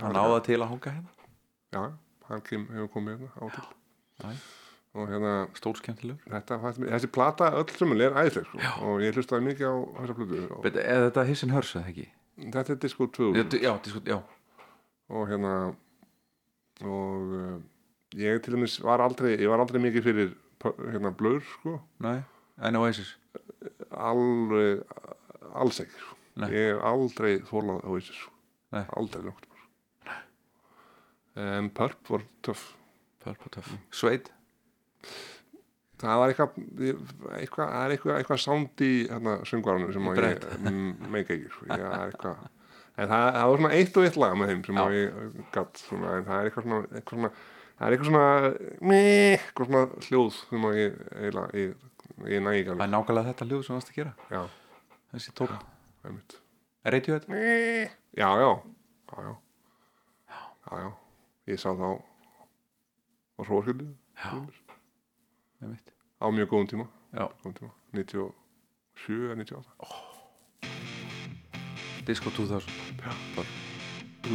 hann áða til að hanga hérna. Já, hann kem, hefur komið hérna á til. Og hérna stór skemmtilegur. Þetta, þessi plata öll sömul er æðisleg sko. og ég hlustaði mikið á þessa plötu og eða þetta hissin hörs eða ekki? Þetta er disco já, 2000 d- já, disko, já, og hérna og uh, ég til dæmis var aldrei ég var aldrei mikið fyrir hérna blur sko, nei en Oasis? Alveg alls ekki sko. Ég hef aldrei þólað þessu sko. Aldrei langt en Purp var töff Purple Tuff. Sveit það var eitthvað, eitthvað það er eitthvað, sound í hérna, söngvarunum sem að ég mm, meika ekki sko. Það er eitthvað. En það, það var svona eitt og eitt lag með þeim sem að ég gatt svona, en það er eitthvað svona, eitthvað svona það er eitthvað svona meh, eitthvað svona hljóð sem að ég eiginlega ég, ég næ ekki það er alveg nákvæmlega þetta hljóð sem það að gera. Já, þessi tók einmitt. Radiohead? Meh. já, já. Já, já, já, já. Ég sá þá á já, einmitt. Á mjög góðum tíma, tíma. 97 eða 98 Disco 2000 Du,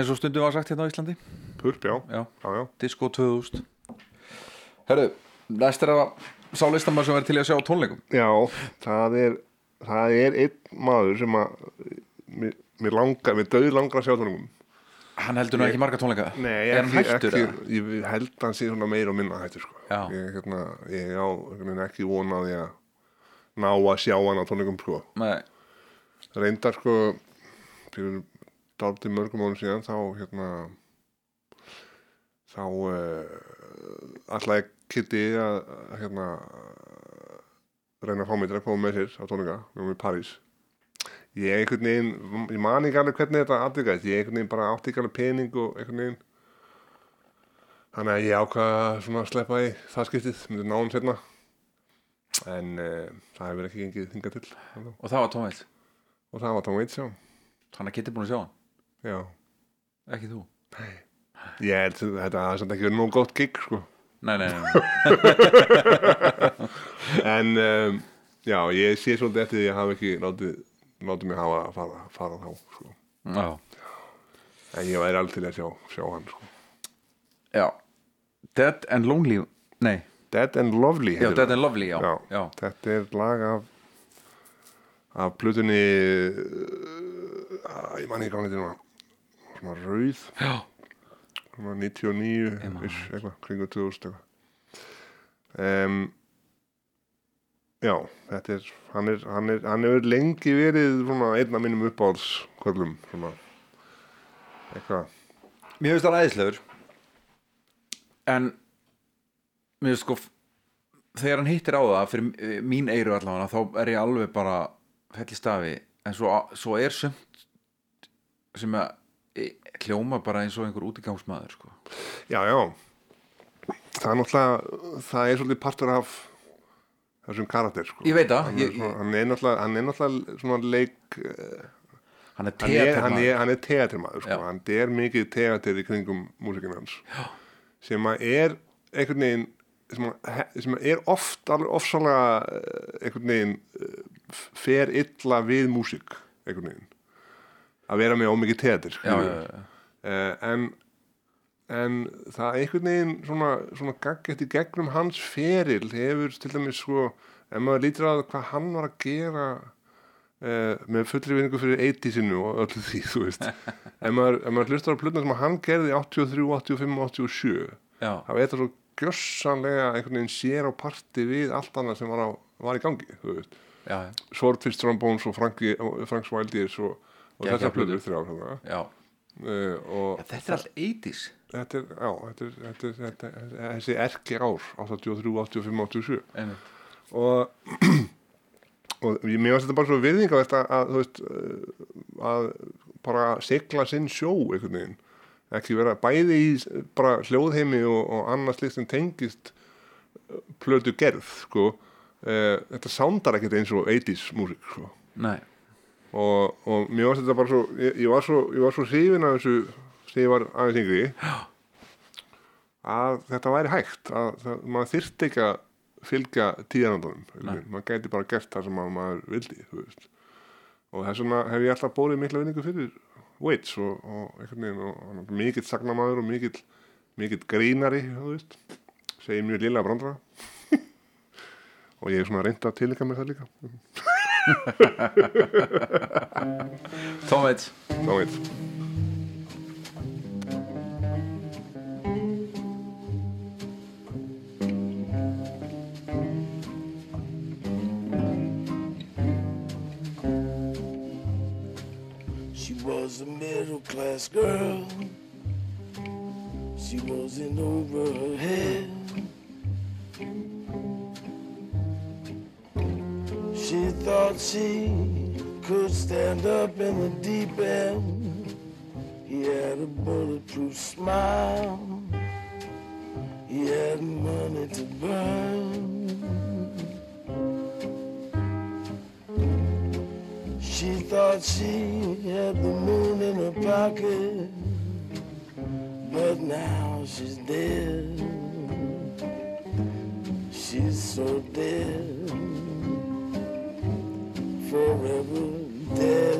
eins og stundum var sagt hérna á Íslandi. Purp, já, Já, já, já. Disco 2000 Herru, næst er það sá listamann sem verður til að sjá á tónleikum. Já, það er það er einn maður sem að mér, mér langar, mér döð langar að sjá tónleikum. Hann heldur nú ekki marga tónleika. Nei, Er hann ekki, hættur ekki, ég held að hann sé svona meira og minna hættur sko. Ég, hérna, ég á ekki vonaði að ná að sjá hann á tónleikum sko. Nei, reyndar sko fyrir dálítið mörgum árum síðan þá hérna þá uh, ætlaði Kitty að að, hérna reyna að fá mig til að koma með sér á tónleika við erum í París. Ég einhvern veginn, ég man ekki alveg hvernig þetta aðvikaðist, ég einhvern veginn bara átti ekki alveg pening og einhvern veginn. Þannig að ég ákvaða svona að sleppa í það skiptið, myndi ná hann setna en uh, það hefur ekki gengið þingað til og það var tónveit og það var Tom Waits, já. Þannig að geti búin að sjá hann, Já, ekki þú? Ég held að þetta hafa samt ekki nóg gott gig sko. Nei, nei, nei, en um, já, ég sé svolítið eftir því að ég hafa ekki látið, látið mig hafa að fara, fara þá sko. Já, en ég væri alveg til að sjá, sjá hann sko. já. Dead and Lonely Nei, Dead and Lovely já, Dead and Lovely, já, já, já. þetta er lag af af plutunni uh, ég man ekki hvað hann heitir núna svona rauð. Já. svona 99 Ég man ish, eitthvað, kringu 2000 eitthvað. Um, já, þetta er hann er, hann er, hann hefur lengi verið svona einn af mínum uppáhaldskvöldum svona eitthvað. Mér finnst það æðislegur En Mér finnst sko Þegar hann hittir á það fyrir eh, mín eyru allavega þá er ég alveg bara fell í stafi. En svo, svo er sumt sem að hljóma bara eins og einhver útigangsmaður sko. Já, já Það er náttúrulega það er svolítið partur af þessum karakter sko. Ég veit það, hann, er er náttúrulega hann er náttúrulega svona leik eh, Hann er er, teatermaður er, hann er teatermaður sko. Hann er mikið teater í kringum músikinn hans já. sem að er einhvern veginn sem, að, sem að er oft alveg ofsalega eh, einhvern veginn eh, fer illa við músík einhvern veginn að vera með ómikið já. uh, en en það einhvern veginn svona, svona gaggett í gegnum hans feril hefur til dæmis sko ef maður lítur að hvað hann var að gera uh, með fullri vinningu fyrir 80-sinu og öllu því þú veist ef maður, maður hlustar á plötna sem hann gerði 83, 85 og 87 já. það var eitthvað svo gjössanlega einhvern veginn sér á parti við allt annað sem var, á, var í gangi þú veist. Swordfish Trombones og Frankie, Franks Wild Years og, og þessar plötur plötur. þrjár uh, og Þetta er allt 80s þetta er, já, þetta er, þetta er, þetta er þessi erki ár 83, 85, 87 Einmitt. og og mér varst þetta bara svo þetta að þú veist uh, að bara sigla sinn sjó einhvern veginn. Ekki vera bæði í bara hljóðheimi og, og annars slíkt sem tengist uh, plötu gerð sko þetta sándar ekkert eins og 80s músík sko. Nei, og, og mér varst þetta bara svo ég, ég var svo, ég var svo hrifin af þessu þegar ég var aðeins yngri að þetta væri hægt að það, maður þyrfti ekki að fylgja tíðanandunum maður gæti bara gert það sem að maður vildi og þess vegna hef ég alltaf bórið mikla vinningu fyrir Waits og, og og mikill sagnamaður og mikill mikill grínari segir mjög lilla brandra og ég er svona reynd að tilika með það líka Tom Waits þá veit She was a middle class girl. She wasn't over her head. Thought she could stand up in the deep end. He had a bulletproof smile. He had money to burn. She thought she had the moon in her pocket, but now she's dead. She's so dead, forever dead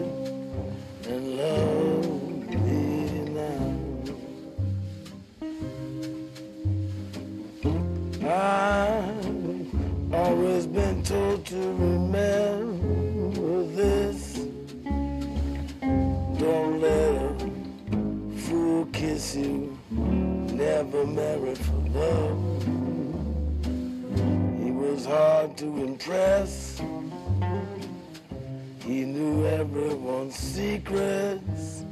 and lonely now. I've always been told to remember this. Don't let a fool kiss you. Never married for love. He was hard to impress. He knew everyone's secrets.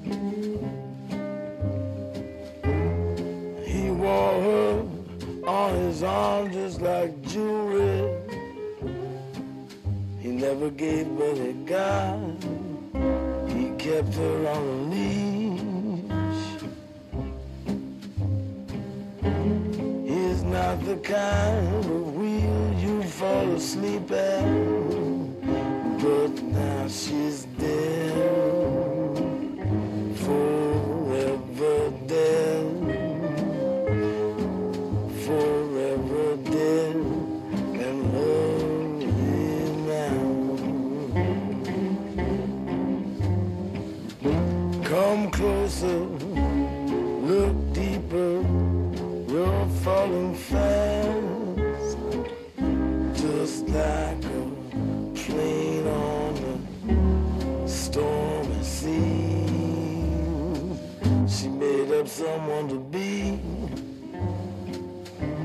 He wore her on his arm just like jewelry. He never gave but he got. He kept her on a leash. He's not the kind of wheel you fall asleep at. But now she's dead. Someone to be.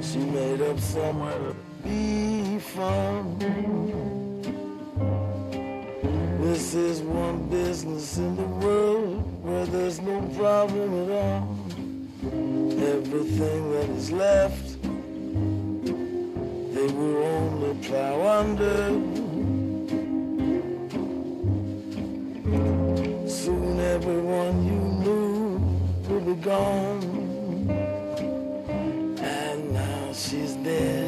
She made up somewhere to be from. This is one business in the world where there's no problem at all. Everything that is left, they will only plow under. Will be gone. And now she's dead.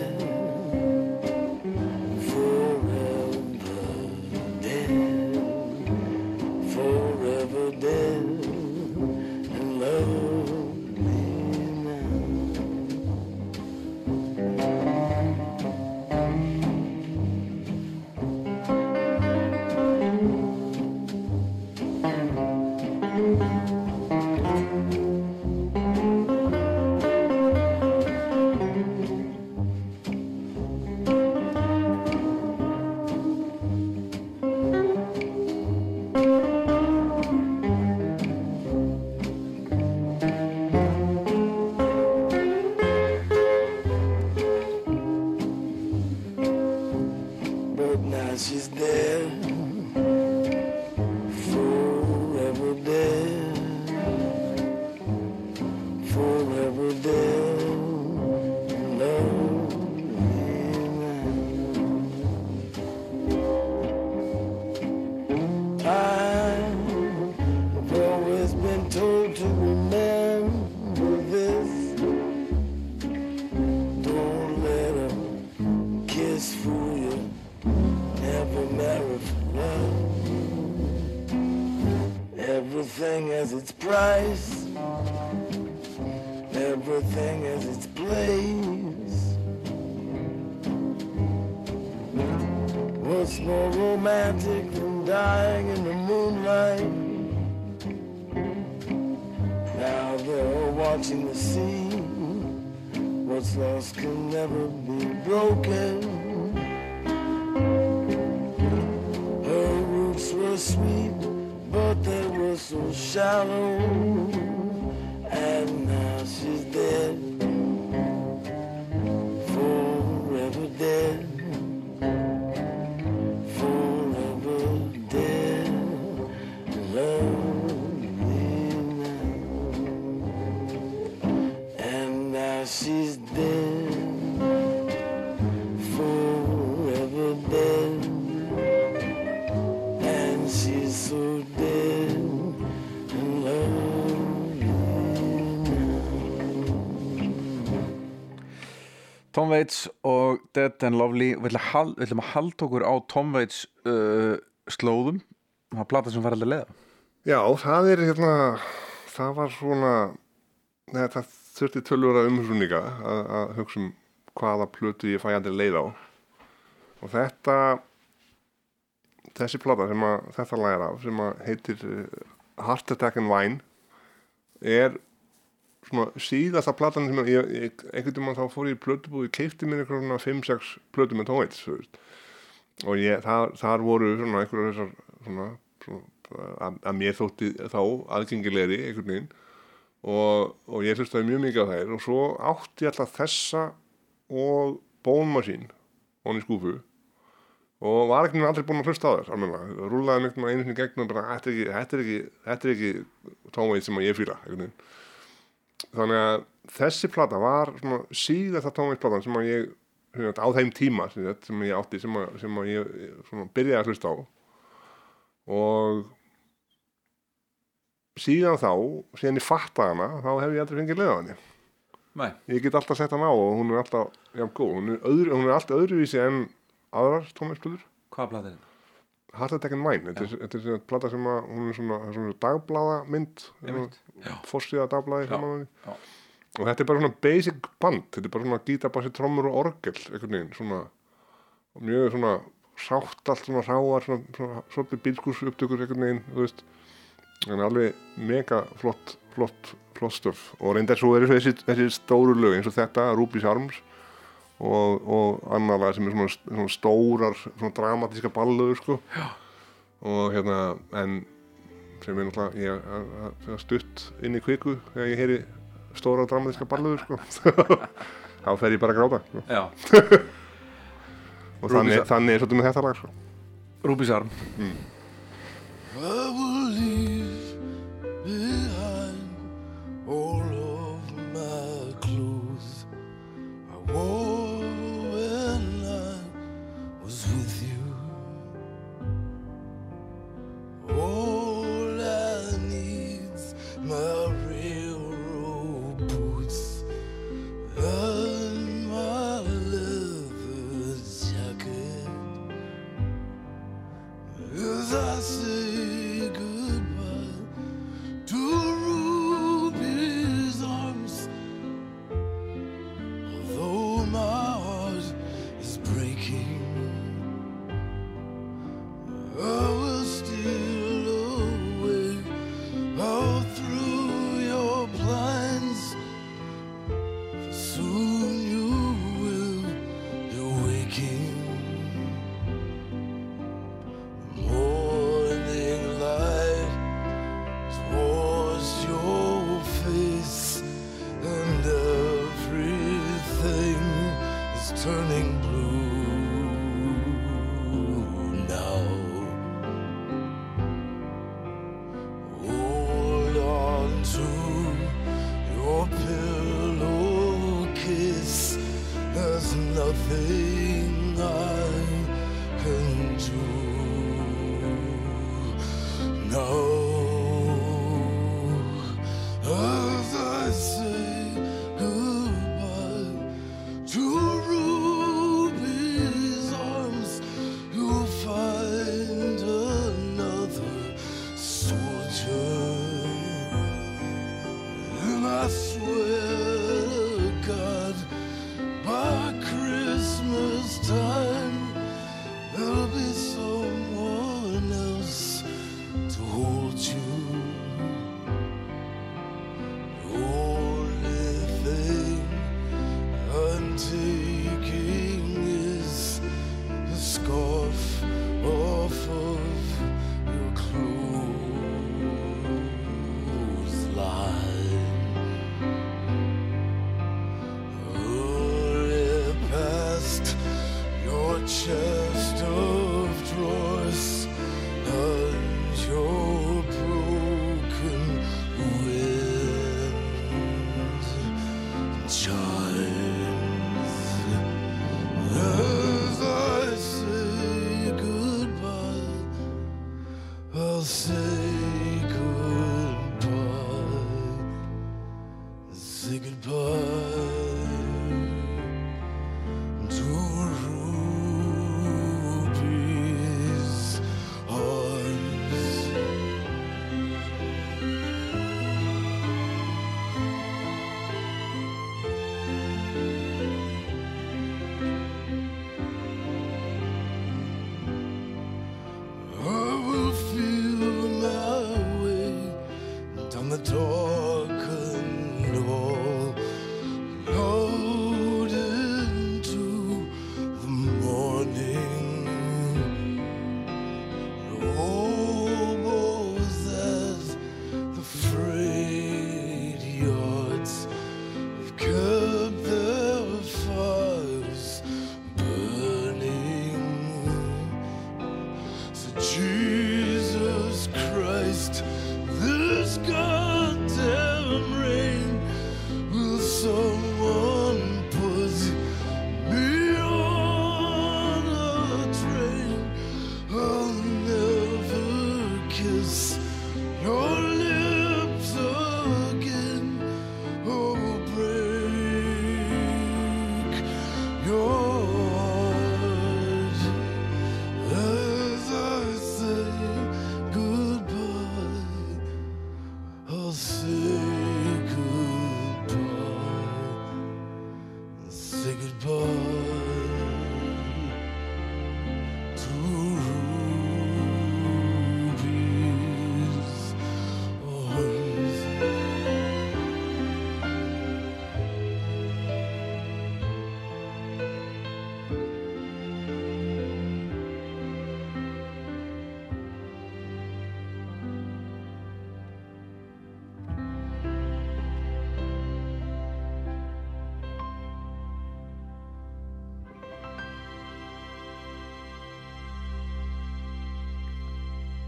Tom Waits og Dead and Lovely. Við ætlum að halda okkur á Tom Waits uh, slóðum. Það er plata sem var aldrei leða Já, það er hérna, það var svona, neða, það þurfti umhrunninga að, að hugsa um hvaða plötu ég fæ aldrei leið á. Og þetta, þessi plata sem að þetta læra sem að heitir eh, Heart Attack and Wine, er síðasta platan sem ég, ég einhvern veginn þá fór ég í plötubúð, ég keipti mér einhverjum svona 5-6 plötu með tónveits, þú veist. Og ég, þar, þar voru svona einhverjum þessar svona, svona að, að mér þótti þá aðgengilegri einhvern veginn og, og ég hlustaði mjög mikið á þær og svo átti ég alltaf þessa og bónmasín honni skúfu og var ekki aldrei búinn að hlusta á almennilega, rúlaði neitt með einu sinni gegn og bara, þetta er ekki, ekki, ekki tónveit sem ég fýla einhvern veginn. Þannig að þessi plata var síðasta tónveitplatan sem að ég á þeim tíma sem, ég átti sem að, sem að ég svona, byrjaði að hlusta á. Og síðan þá síðan ég fatta hana þá hef ég aldrei fengið henni. Nei, ég get alltaf sett hana á og hún er alltaf jafn góð, hún er, öðru, hún er alltaf öðruvísi en aðrar tónveitsplutur hvaða plata er þetta? Heart Attack and Mine, þetta er, þetta er svona plata sem að hún er svona, svona dagblaða mynd Einmitt, já. fórsíða dagblaði Já, saman já. og þetta er bara svona basic band þetta er bara svona gítabassi, trommur og orgel einhvern veginn, svona og mjög svona sátt allt svona ráar svona, svona svolítið bílskús upptökur einhvern veginn, þú veist. En alveg mega flott flott, flott stöf. Og reyndar svo er þessi, þessi stóru lög eins og þetta, Ruby's Arms og, og annar lag sem er svona, svona stórar, svona dramatíska ballöður sko Já. og hérna en sem er náttúrulega ég stutt inn í kviku þegar ég heyri stóra dramatíska ballöður sko þá fer ég bara að gráta sko. Já, og þannig, þannig er svolítið með þetta lag sko. Rúbis Arm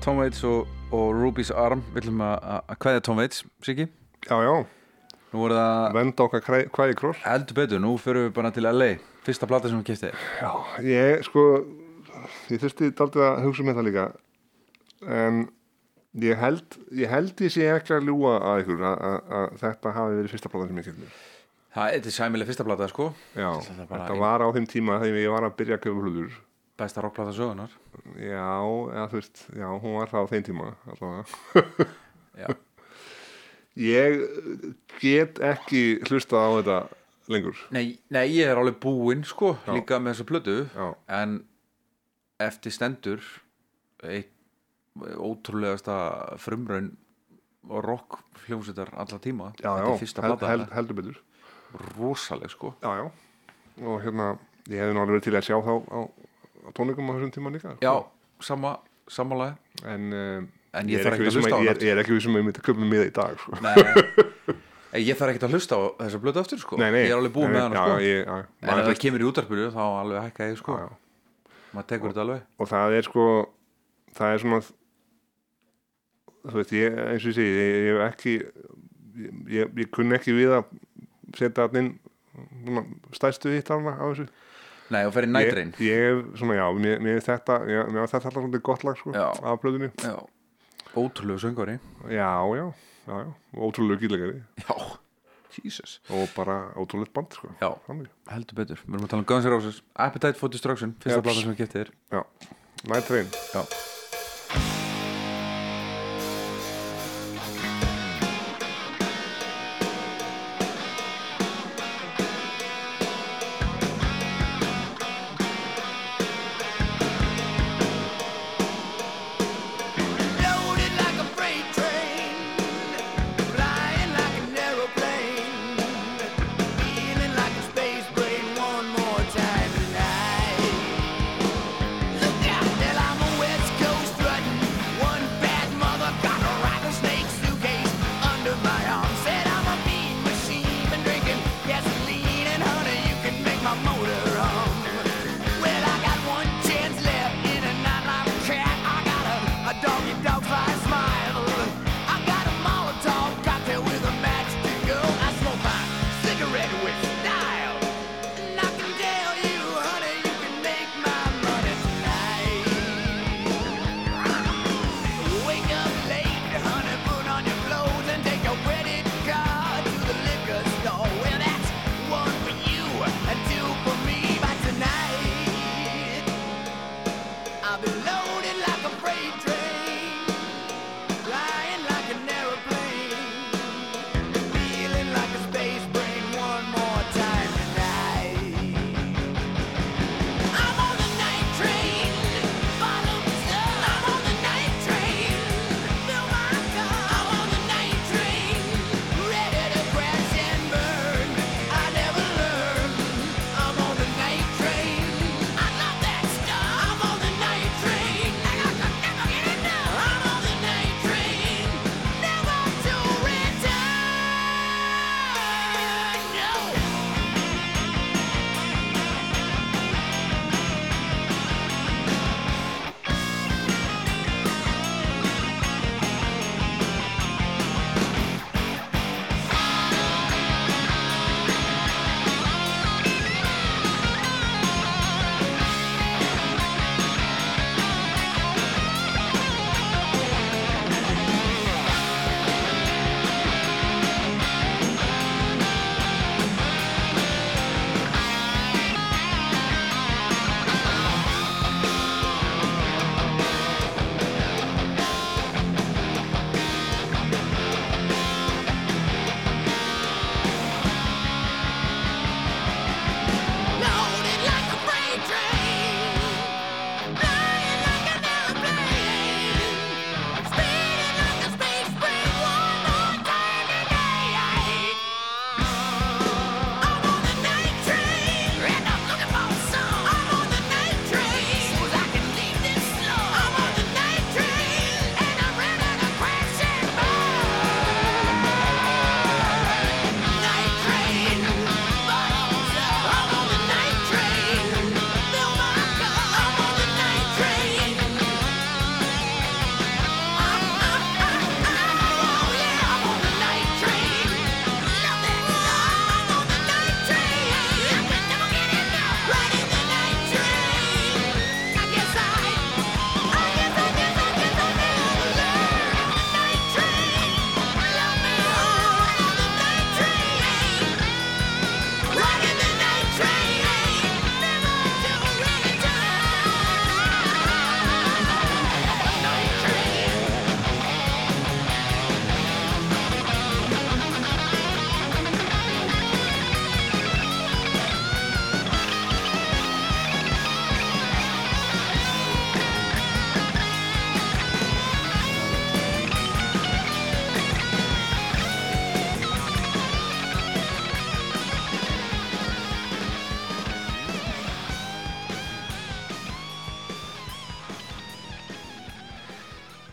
Tom Waits og, og Ruby's Arm. Viljum að að kveðja Tom Waits, Siggi. Já, já, venda okkar kvæði krór heldur betur, nú förum við bara til LA Fyrsta plata sem við kipti Já, ég sko ég þurfti daldið að hugsa um þetta líka. En ég held ég held ég sé ekki að ljúga að ykkur að, þetta hafi verið fyrsta platan sem ég kemur Það er sæmileg fyrsta plata, sko. Já, Þetta var á þeim tíma þegar ég var að byrja að köpa hlutur. Besta rockplata sögunar Já, eða þú veist, já, hún var það á þeim tíma allavega. Ég get ekki hlusta á þetta lengur. Nei, nei, ég er alveg búinn sko, Já. líka með þessa plötu Já. en eftir stendur eitt ótrúlegasta frumraun og rock hljómsveitar alla tíma. Já, þetta er fyrsta held, plata, held, heldur betur. Rosaleg sko. Já, já, og hérna ég hefði alveg verið til að sjá þá á tónleikum á þessum tíma líka sko. Já, sama, samanlega en, uh, En ég er þarf ekkert að vissum hlusta á ég, er- ég er ekki vissum að ég myndi köpa með í dag sko. Nei, Nei, ég þarf ekkert að hlusta á þessa blötu aftur sko. Nei, Ég er alveg nei, með hana já, sko. ég, já, En ef það kemur í útarpinu þá alveg hækka ég sko. Maður tekur þetta alveg. og það er sko það er svona þú veist, ég, eins og ég segi ég, ég hef ekki ég, ég, ég kunni ekki við að setja svona, stærstu hitt á þessu Nei, og fer í ég, nætrein ég hef svona, já, mér, mér finnst þetta ég, mér finnst þetta alltaf svolítið gott lag sko, Já. af blöðinu Já, ótrúlegu söngari já, já, já, já, ótrúlega gílegari Já, Jesus. Og bara ótrúlega band sko. Já, Þannig. heldur betur. Við erum að tala um Guns N' Roses. Appetite for Destruction, fyrsta Jeps. plata sem við getið þér. Já, Night Train. Já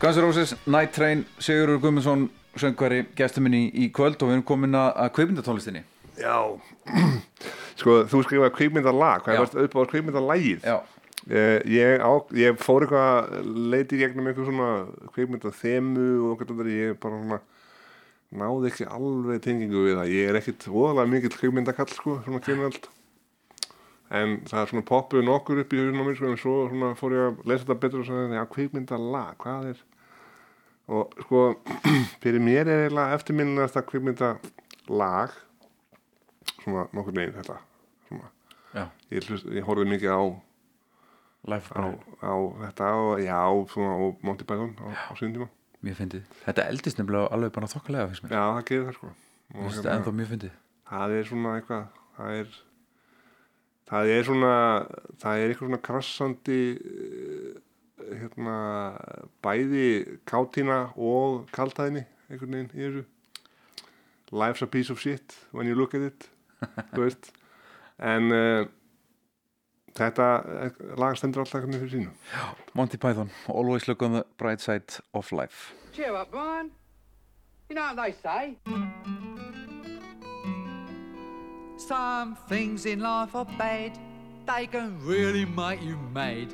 Guns N' Roses, Night Train, Sigurður Guðmundsson söngvari, gestur minni í kvöld og við erum komin að kveipmyndatónlistinni Já, sko, þú skrifaði kvikmyndalag, hvað er varst upp á kvikmyndalægið? Já, Eh, ég, á, ég fór eitthvað leiti í gegnum eitthvað svona kvikmyndathemu og eitthvað þannig, ég bara svona náði ekki alveg tengingu við það, ég er ekkit óðalega mikill kvikmyndakall, sko, svona kynveld en það svona poppuð nokkur upp í huguna mér, sko, en svo fór ég að lesa þetta betur og sagði, já, kvikmyndalag, hvað er og sko fyrir mér er eiginlega eftirminnilegasta kvikmyndalag svona nokkur neginn þetta ég, ég horfði mikið á á, á þetta og já, svona á Monty Python á, á síðan tíma. Mjög fyndið. Þetta eldist nefnilega alveg bara þokkalega já, það gerir það sko. Og finnst Þetta ennþá mjög fyndið. það er svona eitthvað það er það er svona það er eitthvað svona krassandi hérna bæði kátína og kaltæðinni einhvern veginn í þessu life's a piece of shit when you look at it þú veist en uh, þetta eh, lag stendur alltaf hvernig fyrir sínu Monty Python, always look on the bright side of life Cheer up, Brian. You know what they say? Some things in life are bad. They can really make you mad.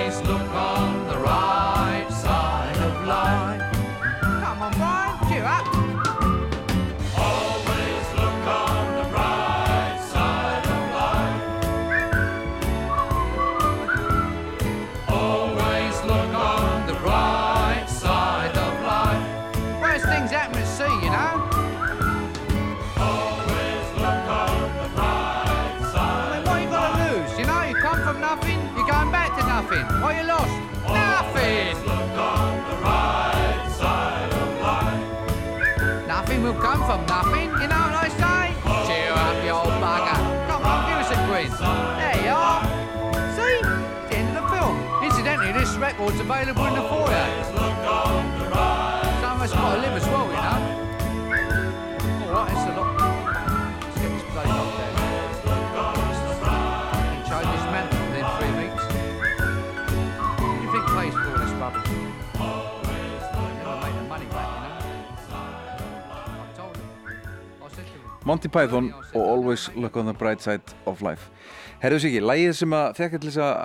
come from nothing, you know what I say? Cheer up, you old bugger. Come on, give us a quiz. There you are. See? It's the end of the film. Incidentally, this record's available in the 40s. Monty Python og Always Look on the Bright Side of Life. Herðu sig ekki, lægið sem að þekka til þess að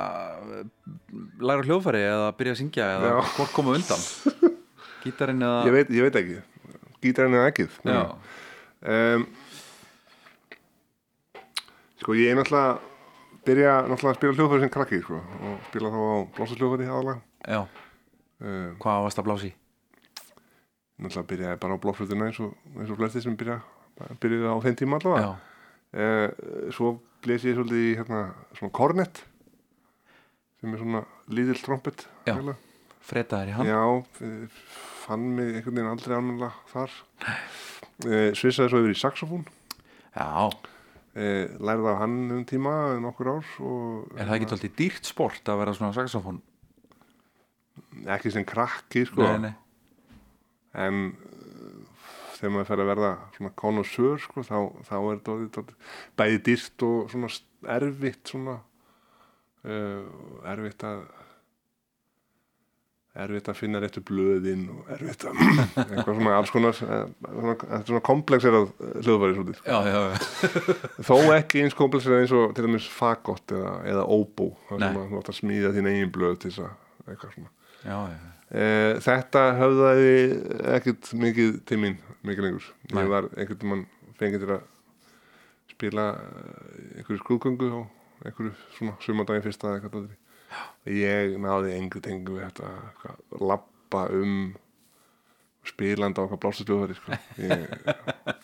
læra hljóðfæri eða byrja að syngja eða Já. hvort koma undan? Gítarinn eða ég veit, ég veit ekki, gítarinn er ekkið um, sko ég er náttúrulega byrja náttúrulega að spila hljóðfæri sem krakki sko, og spila þá á blósasljóðfæri aðalega já, uh, hvað varst að blási? náttúrulega byrjaði bara á blóflutuna eins og, og flesti sem byrja, byrjaði á þeim tíma allavega. Uh, svo blés ég svolítið í hérna, svona kornett sem er svona líðil trompet fretaðir í hann. Já, eh, fann mig einhvern veginn aldrei almennilega þar. Uh, Svissaði svo yfir í saxofón. Já, uh, lærði af hann um tíma nokkur ár og er það ekki alltaf dýrt sport að vera svona saxofón? ekki sem krakki sko. Nei, nei, en þegar maður fer að verða svona konusör sko, þá, þá er þetta bæði dýrt og svona erfitt svona uh, erfitt að erfitt að finna réttu blöðin og erfitt að eitthvað svona alls konar eh, svona, þetta er svona komplexerað hljóðværi svolítið sko. já, já, já, þó ekki eins komplexerað eins og til dæmis fagott eða, eða óbó þar sem Nei. að þú átt að smíða þín eigin blöð til þess að eitthvað svona já, já. Eh, þetta höfðaði ekkert mikið til mín mikið lengur Nei. ég var einhvern mann fengið til að spila eh, einhverju skrúðgöngu á einhverju svona sumandaginn fyrsta eða eitthvað dóttir. ég náði engu tengu við þetta eitthvað, lappa um spilandi á eitthvað blástursljóðari sko. Ég-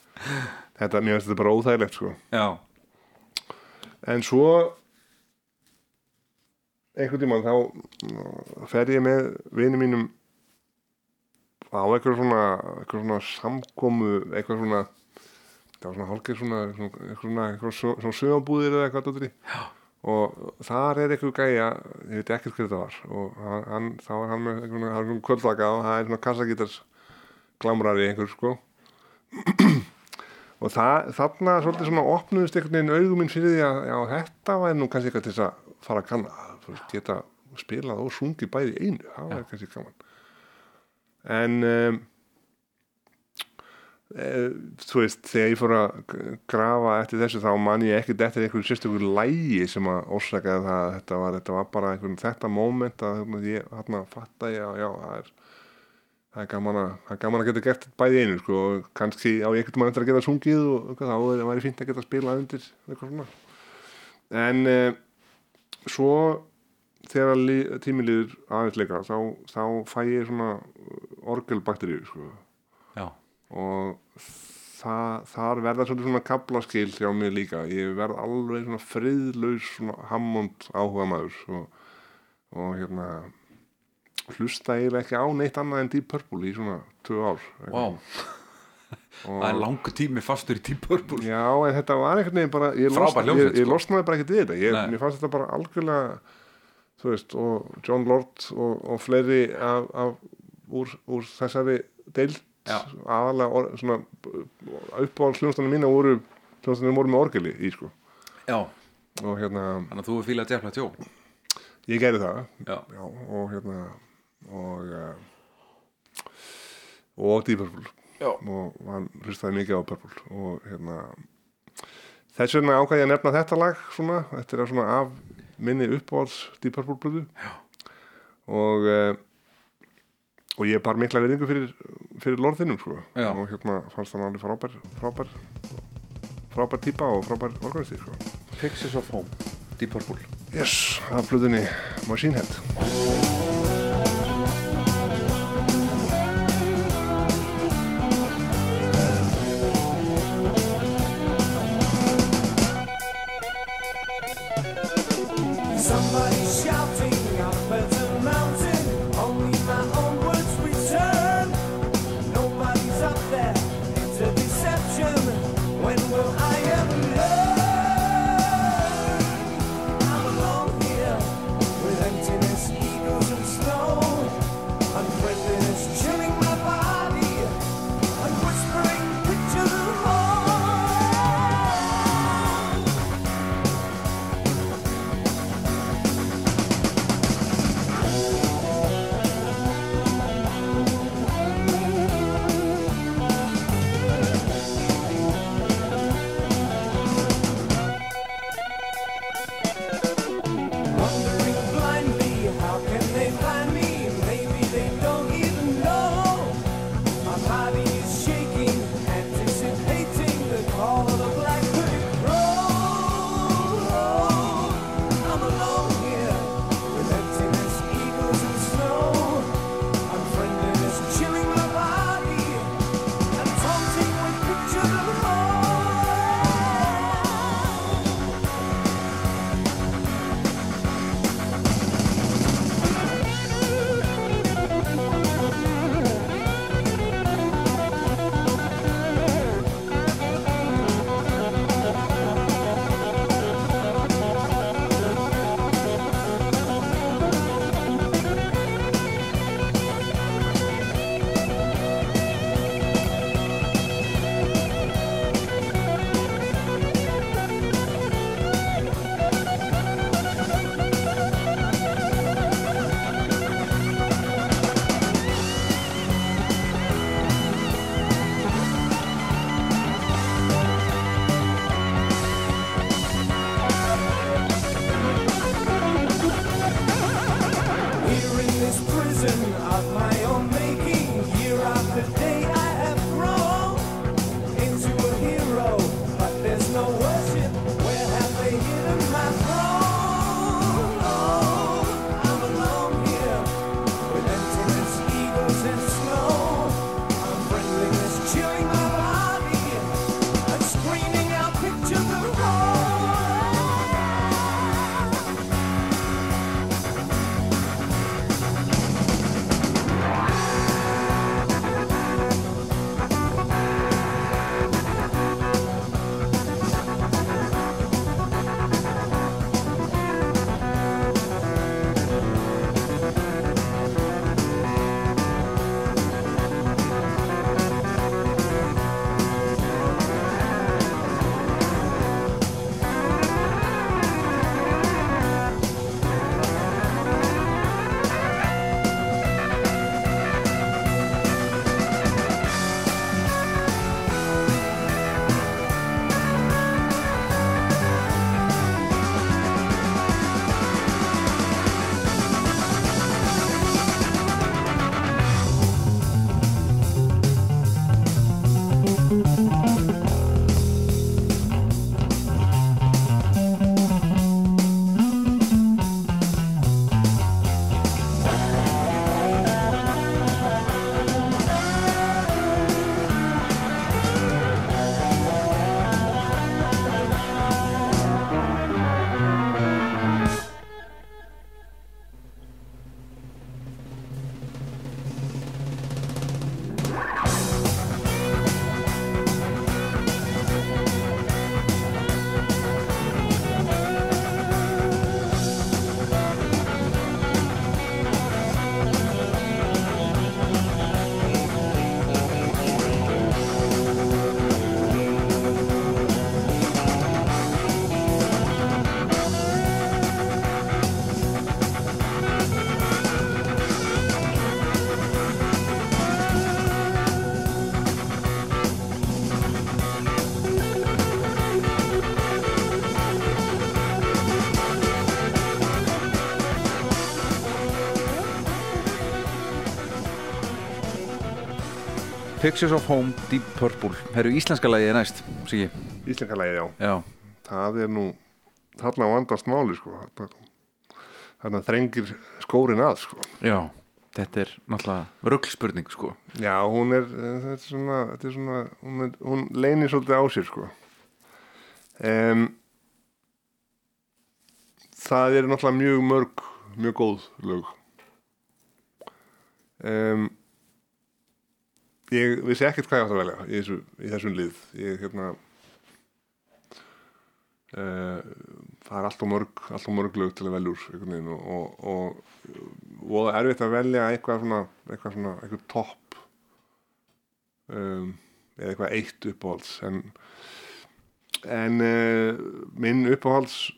þetta, mér finnst þetta bara óþægilegt sko. En svo einhvern tímann þá mm, fer ég með vinum mínum á eitthvað svona, eitthvað svona samkomu, eitthvað svona það var svona hálfgeir svona eitthvað svona, eitthvað svona, sögambúðir eða eitthvað dóttir og þar er eitthvað gæja ég veit ekkert hver þetta var og hann, þá er hann með eitthvað hann er svona kvöldvaka og það er svona kassagítars glamrari einhver sko. Og það, þarna svolítið svona opnuðist einhvern veginn augum minn fyrir því að já, þetta væri nú kannski eitthvað til þess að fara að kanna geta spilað og sungið bæði einu, það var kannski gaman. En um, e, þú veist þegar ég fór að grafa eftir þessu þá man ég ekkert eftir einhverju sérstökur lægi sem að orsakaði það að þetta var, þetta var bara einhvern þetta moment að ég hérna fatta ég að já, það er það er gaman að, það er gaman að geta gert bæði einu sko, og kannski á einhvern mann eftir að geta sungið og þá er- væri fínt að geta spilað undir eitthvað svona. En e, svo þegar li- tíminn líður aðeins leika þá, þá fæ ég svona orgelbakteríu sko. og það, þar verða svona kablaskil hjá mér líka. Ég verð alveg svona friðlaus svona hammond áhuga maður og, og hérna hlusta eiginlega ekki á neitt annað en Deep Purple í svona tvö ár. Vá, það er langur tími fastur í Deep Purple. Já, en þetta var einhvern veginn bara ég, losna, ég, ég sko. losnaði bara ekkert við þetta. Ég, mér fannst þetta bara algjörlega þú veist, og John Lord og, og fleiri af, af, úr, úr þessari deild. Já. aðalega svona uppáhaldsljónstanum mína voru hljónstanum voru með orgeli í sko. Já, og hérna, þannig að þú er fílað Jeff Plateau ég gerði það. Já, já, og hérna og uh, og Deep Purple. Já. og hann hlustaði mikið á Purple. Og hérna þess vegna ákvað ég að nefna þetta lag svona, þetta er svona af minni uppáhalds Deep Purple blödu og uh, og ég bar mikla verðingu fyrir, fyrir lorðinum sko. Já. og hérna fannst hann alveg frábær frábær frábær típa og frábær organisti sko. Pixels of Home, Deep Purple. Yes, af blöðunni Machine Head Pictures of Home, Deep Purple Herru, íslenska lagið er næst, Íslenska lagið, já. Já, Það er nú, þarna vandast máli, sko. Þarna þrengir skórin að, sko. já Þetta er náttúrulega ruglspurning, sko Já, hún er, eh, þetta er svona, þetta er svona, hún, er, hún leynir svolítið á sér, sko. Um, það er náttúrulega mjög mörg, mjög góð lög. Um, ég vissi ekkert hvað ég átt að velja í, þessu, í þessum lið. Ég, hérna, uh, það er allt og mörg, allt og mörg lög til að veginn, og, og, og, og erfitt að velja eitthvað svona, eitthvað svona, eitthvað topp um, eða eitthvað eitt uppáhalds en en uh, minn uppáhalds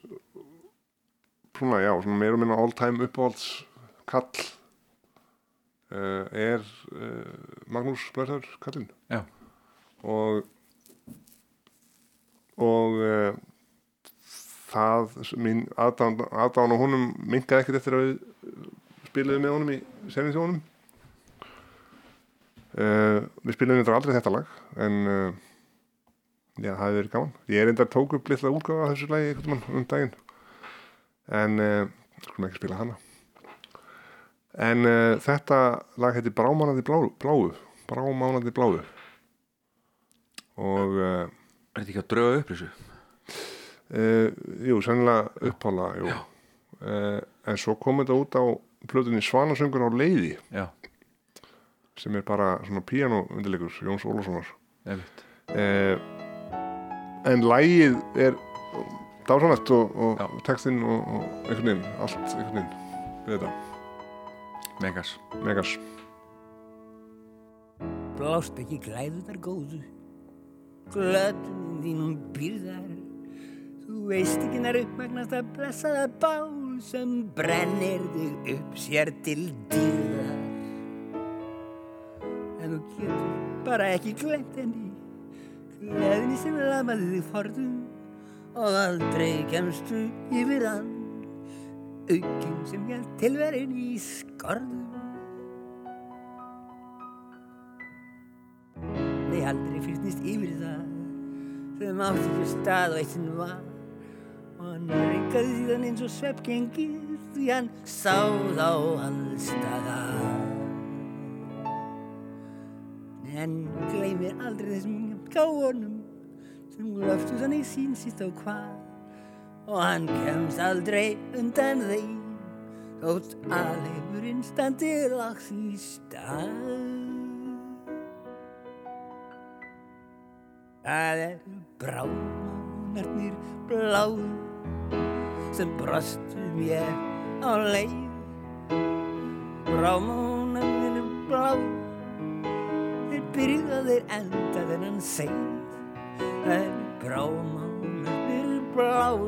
svona já, svona meira og minna all time uppáhalds kall er uh, Magnús Blöðar kallinn Já. og og uh, það, mín aðdán, aðdán á honum minkaði ekkert eftir að við spiluðum með honum í senningsjónum uh, við spiluðum þetta aldrei þetta lag en uh, já, það hefði verið gaman. Ég er enda tók upp litla útgáfa af þessu lagi einhvern mann um daginn. En skulum ekki spila hana en uh, þetta lag heiti Brámánandi bláu, bláu. Brámánandi bláu. Og uh, Er þetta ekki að drauga upp þessu? Uh, jú, sennilega upphála jú. En svo kom þetta út á plötunni Svanasöngur á leiði. Já, sem er bara svona píano undirleikur Jóns uh, en lægið er dásanlegt og, og textinn og, og einhvern veginn allt einhvern veginn við þetta Megas megas Blást ekki glæðunar góðu Glötum þínum byrðar Þú veist ekki nær uppmagnast að blessaða bál sem brennir þig upp sér til dýrðar En þú getur bara ekki glemt henni Gleðinni sem lamaði þig forðum og aldrei kemstu yfir hann Aukinn sem hjælt tilverin í skorðum Nei, aldrei fyrstnist yfir það. Sem átti sér stað og eitt sinn var og hann reykaði síðan eins og sveppgengið því hann sá þá allstaða en gleymir aldrei þessum gáunum sem löftu þannig sín síst á hvað. Og hann kemst aldrei undan þeim þótt alheimurinn standi lags í stað Það eru brámánarnir bláu sem brostu mér á leið. Brámánarnir bláu, þeir byrja þeir enda þennan seið. Það eru brámánarnir bláu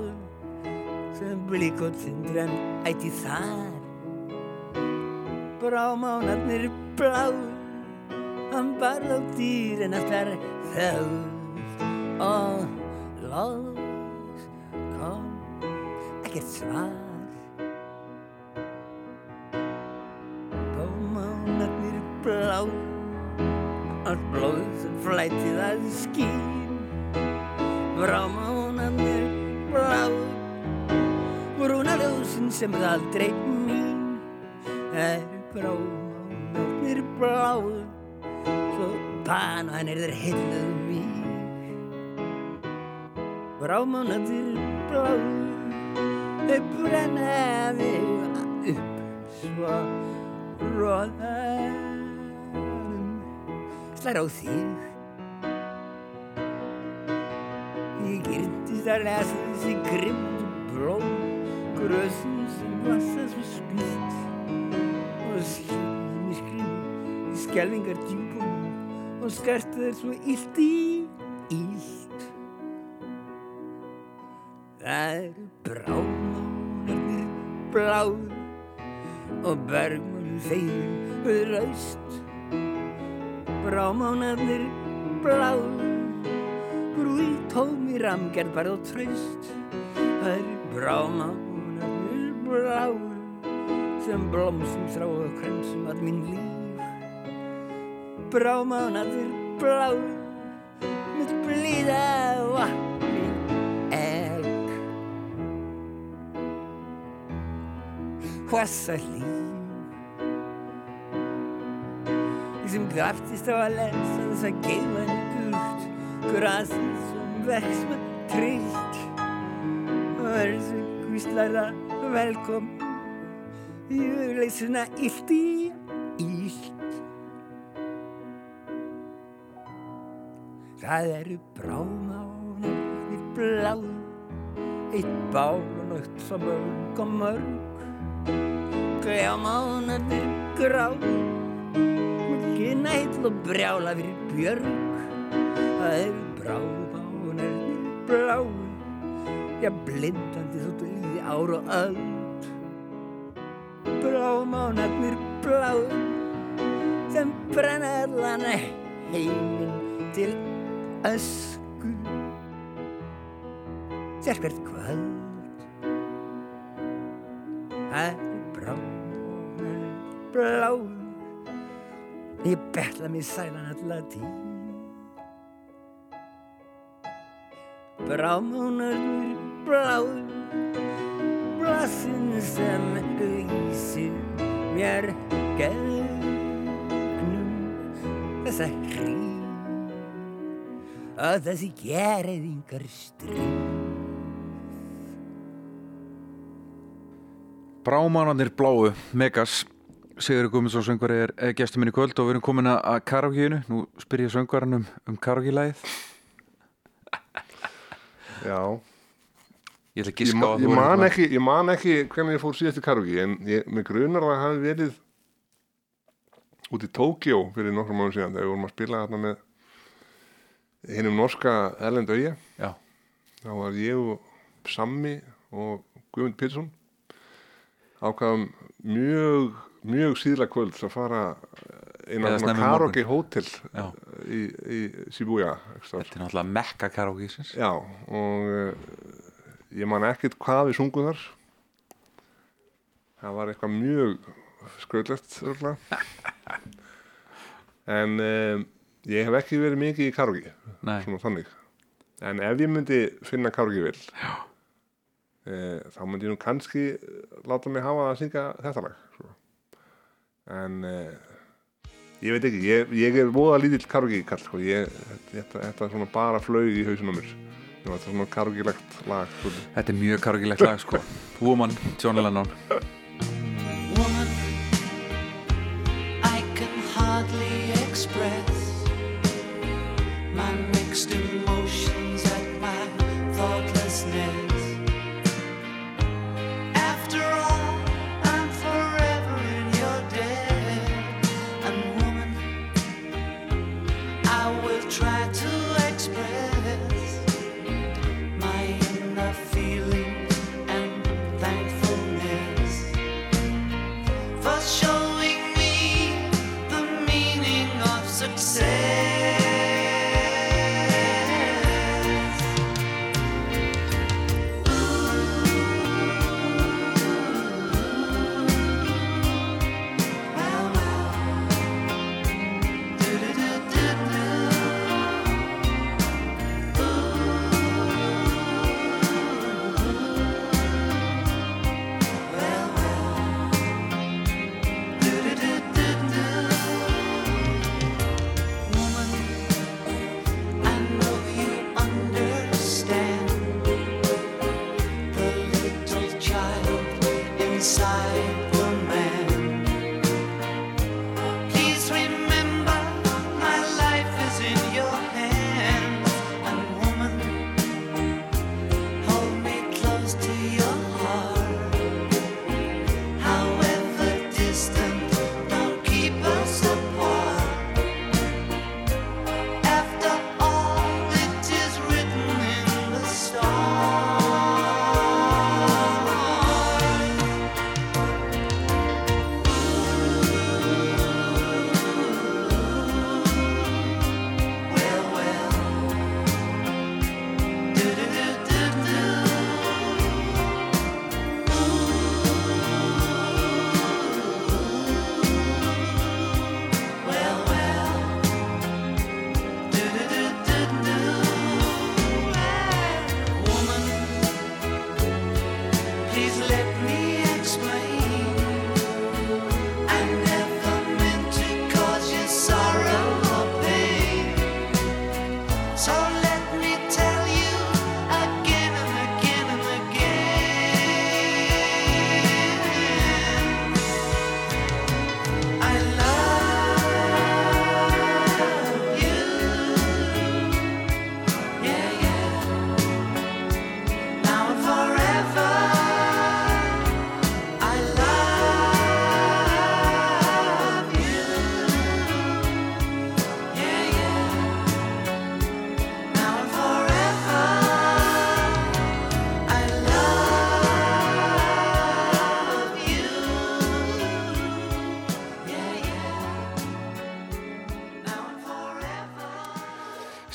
sem blíkot sindran ætti þar. Brámánarnir bláu, hann barð á dýrin allar þögð. Og loks kom ekkert svar. Bómánarnir blá allt blóð sem flætið að skín. Brámánarnir brúnaljósin sem er aldrei mín er brámánarnir blá svo pan og hann er þeir hilluð mín Brámánarnir blá Þau brenna mig upp svo róðanum slær á þig Ég gyrtist að lesa þessi grimmt blóm grösum sem skilum í skrim í skelvingar djúbunum og skartu þær svo illt í illt Það eru brámánarnir bláð og bergmálur þeir við raust. Brámánarnir bláð, brúi tómi ramgerð bara og traust. Það eru brámánarnir bláð sem blómsum þrá og kremsum að mín líf. brámánaður blá með blíða vatni egg. Hvassa líf. Sem kraftist á að lesa þess að geima henni burt grasið sem vex með trillt. Og er sem kvíslara velkom í leysuna illt í illt Það eru brámánir blá eitt bál og nögt svo mörg. Og mörg gljámánir grá Kynæll og brjála fyrir björg. Það eru brámánir blá Já, blindandi þóttu líði ár og öll Brámánarnir blá sem brenna allan heiminn til ösku. Sérkvært kvöld Það er brámánarnir blá Ég betla mig sælan alla tíð. Brámánarnir blá Blassin sem lýsir mér gegnum þessa hríð og þessi gerðingar stríð. Brámánandir bláu, Megas. Sigur Guðmundsson söngvari er, er gestur minn í kvöld og við erum komin að karaokeinu. Nú spyr ég söngvaran um, um karaoke-læð Já, Ég ætla að ég, giska á að ég, þú man verður ekki, ég man ekki hvernig ég fór síðast í karaoke en ég, mig grunar að það hafi verið út í Tókjó fyrir nokkrum mánu síðan þegar við vorum að spila þarna með hinnum norska Erlend Já. þá var ég og Sammi og Guðmund Pétursson ákvaðum mjög mjög síðla kvöld að fara inn á karaoke hótel Já. í, í Shibuya. Þetta er náttúrulega mekka karaoke-sins Já, og uh, ég man ekkert hvað við sungum þar. Það var eitthvað mjög skröðlegt, en um, ég hef ekki verið mikið í Nei, svona þannig. En ef ég myndi finna karaoke vel, uh, þá myndi ég nú kannski láta mig hafa að syngja þetta lag. Svo. En uh, ég veit ekki, ég, ég er voða lítill karaoke kall, sko. ég, þetta, þetta svona bara flög í hausinn á mér. Þetta er svona karaoke-legt lag, sko. þetta er mjög karaoke-legt lag sko Woman, John Lennon Woman, I can hardly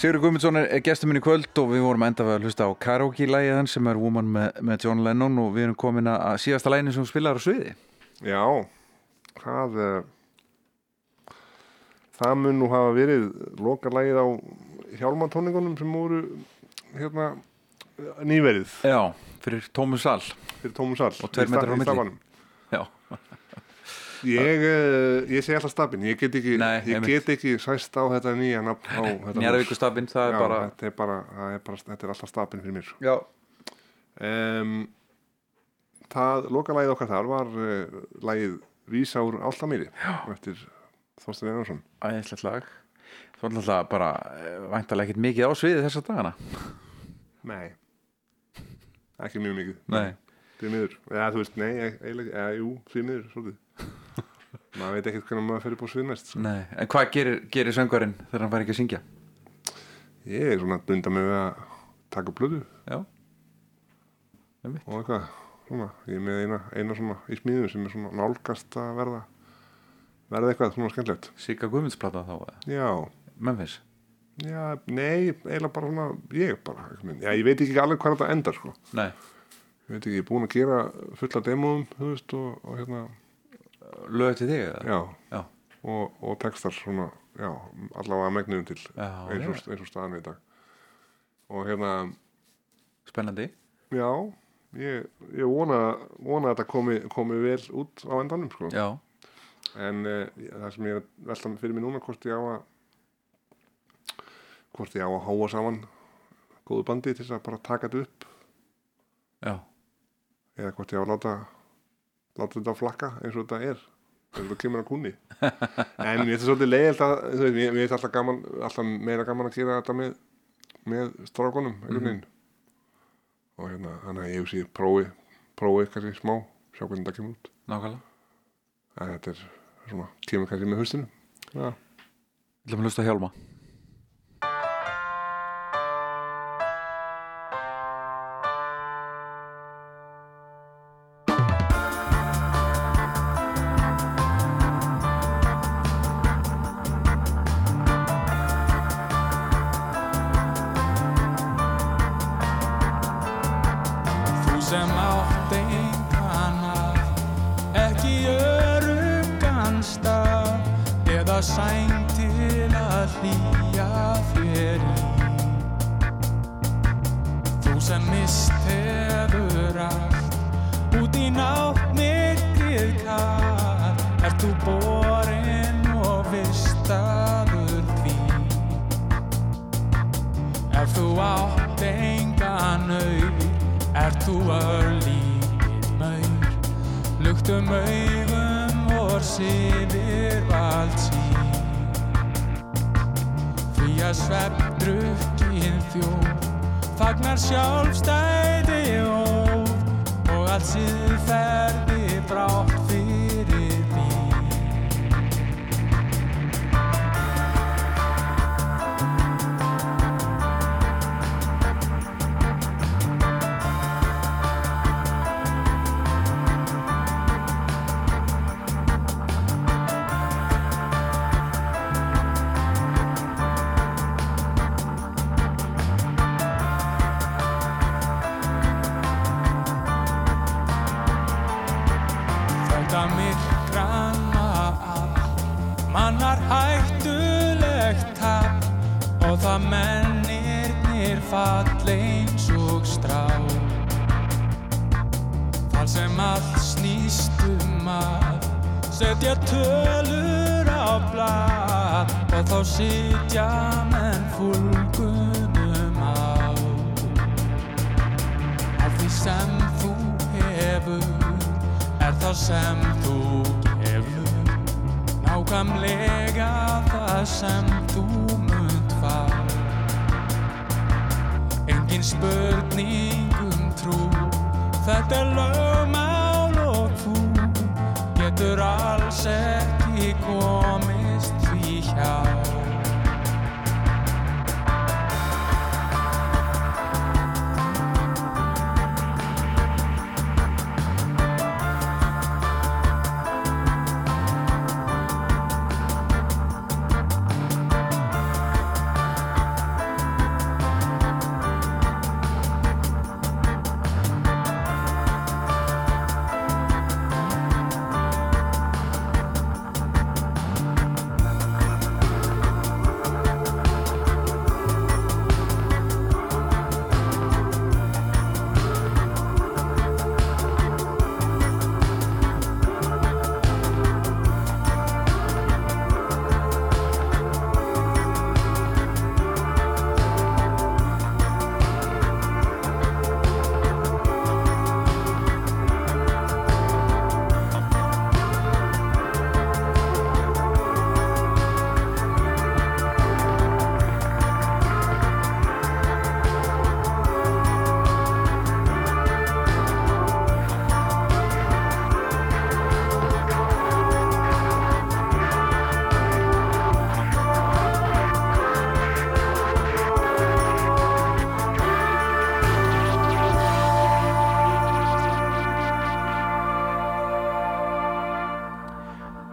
Sigur Guðmundsson er gestur minn í kvöld og við vorum enda við að hlusta á karaoke-lægið hans sem er Woman með, með John Lennon og við erum komin að síðasta læginu sem spilar á sviði. Já, það eh, það mun nú hafa verið lokalægið á hjálmatóningunum sem voru hérna nýverið Já, fyrir Tómus Sall. fyrir Tómu Sall Og tveir metrar á milli. Ég, uh, ég segi alltaf stafinn, ég get ekki, Nei, ég get ekki sæst á þetta nýja nafn hús. Njarðvíkustabinn, það er Já, bara... þetta er bara, það er bara, þetta er alltaf stafinn fyrir mér. Já. Um, það, lokalægið okkar þar var uh, lægið Vísa úr Áltamýri eftir Þorstein Einarsson. Æðislegt lag. Þú er alltaf bara eh, væntalega ekkert mikið á sviði þessa dagana. Nei, ekki mjög mikið. Nei. Því miður, eða þú veist, nei, eiginlega, eða jú, því miður, svolítið. maður veit ekkert hvernig maður upp á svið næst. Nei, en hvað gerir, gerir söngvarinn þegar hann fær ekki að syngja? Ég er svona að dunda mig við að taka blödu og eitthvað, svona, ég er með eina, eina svona í smíðum sem er svona nálgast að verða, verða eitthvað svona skemmtilegt. Sigga Guðmundsplata þá? Já, Memphis. já, nei, eiginlega bara svona, ég bara, já, ég veit ekki alveg hvað þetta endar, sko. Nei, Ég veit ekki, ég er búin að gera fulla demóum, þú veist, og, og hérna, lög til þig, já, Já. og, og textar svona, já, allavega megnuðum til Já, eins, og, eins og staðan er í dag. Og hérna, Spennandi. já, ég, ég vona, vona að þetta komi, komi vel út á endanum, sko. Já. En uh, það sem ég að velta fyrir mig núna, hvort ég á að, hvort ég á að háa saman góðu bandi til þess að bara taka þetta upp, Já. eða hvort ég á að láta, láta þetta flakka eins og þetta er. Þegar þetta kemur að kunni. en ég er svolítið leiðilt að, þú mér mér er alltaf gaman, alltaf meira gaman að gera þetta með, með strákunum, einhvern veginn. Og hérna, þannig að ég hef síðan prófi, prófi kannski smá, sjá hvernig þetta kemur út. Nákvæmlega. En þetta er svona, kemur kannski með haustinu. Já. Við ætlum að hlusta á Hjálma.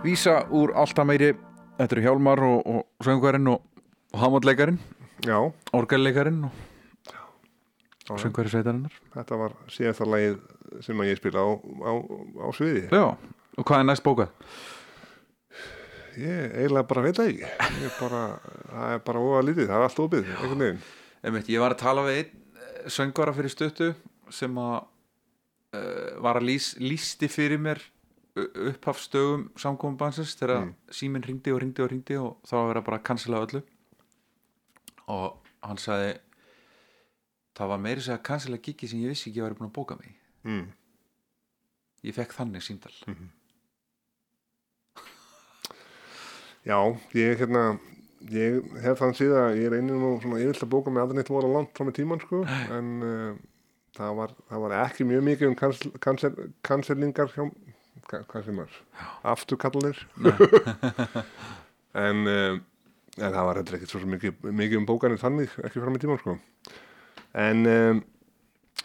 Lísa úr Alltaf meiri Þetta eru Hjálmar og, og söngvarinn og, og Hamotleikarin Já, Orgelleikarin og já, söngvari sveitarinnar þetta var síðasta lagið sem ég spila á, á, á sviði. Já, og hvað er næst bókað? Ég eiginlega bara veit það ekki. Ég bara, það er bara óa lítið, það er allt opið. Einmitt, ég var að tala við einn eh, söngvara fyrir stuttu sem að uh, var að lýs, lýsti fyrir mér upphafstögum samkominbansins þegar Mm. síminn ringdi og ringdi og ringdi og þá var verið að bara cancela öllu og hann sagði það var meiri segja að cancela gigi sem ég vissi ekki að ég væri búin að bóka mig. Mm. ég fekk þannig síndal Já, ég hérna, ég hef þann síðan, ég reyni nú svona yfirlega að bóka mig aldrei neitt voru langt fram með tíman, sko, en uh, það, var, það var ekki mjög mikið um cancelingar hjá, hvað sem er, afturkallir. en, uh, en það var heldur ekkert svo mikið, mikið um bókanir þannig, ekki fram með tíman, sko. En um,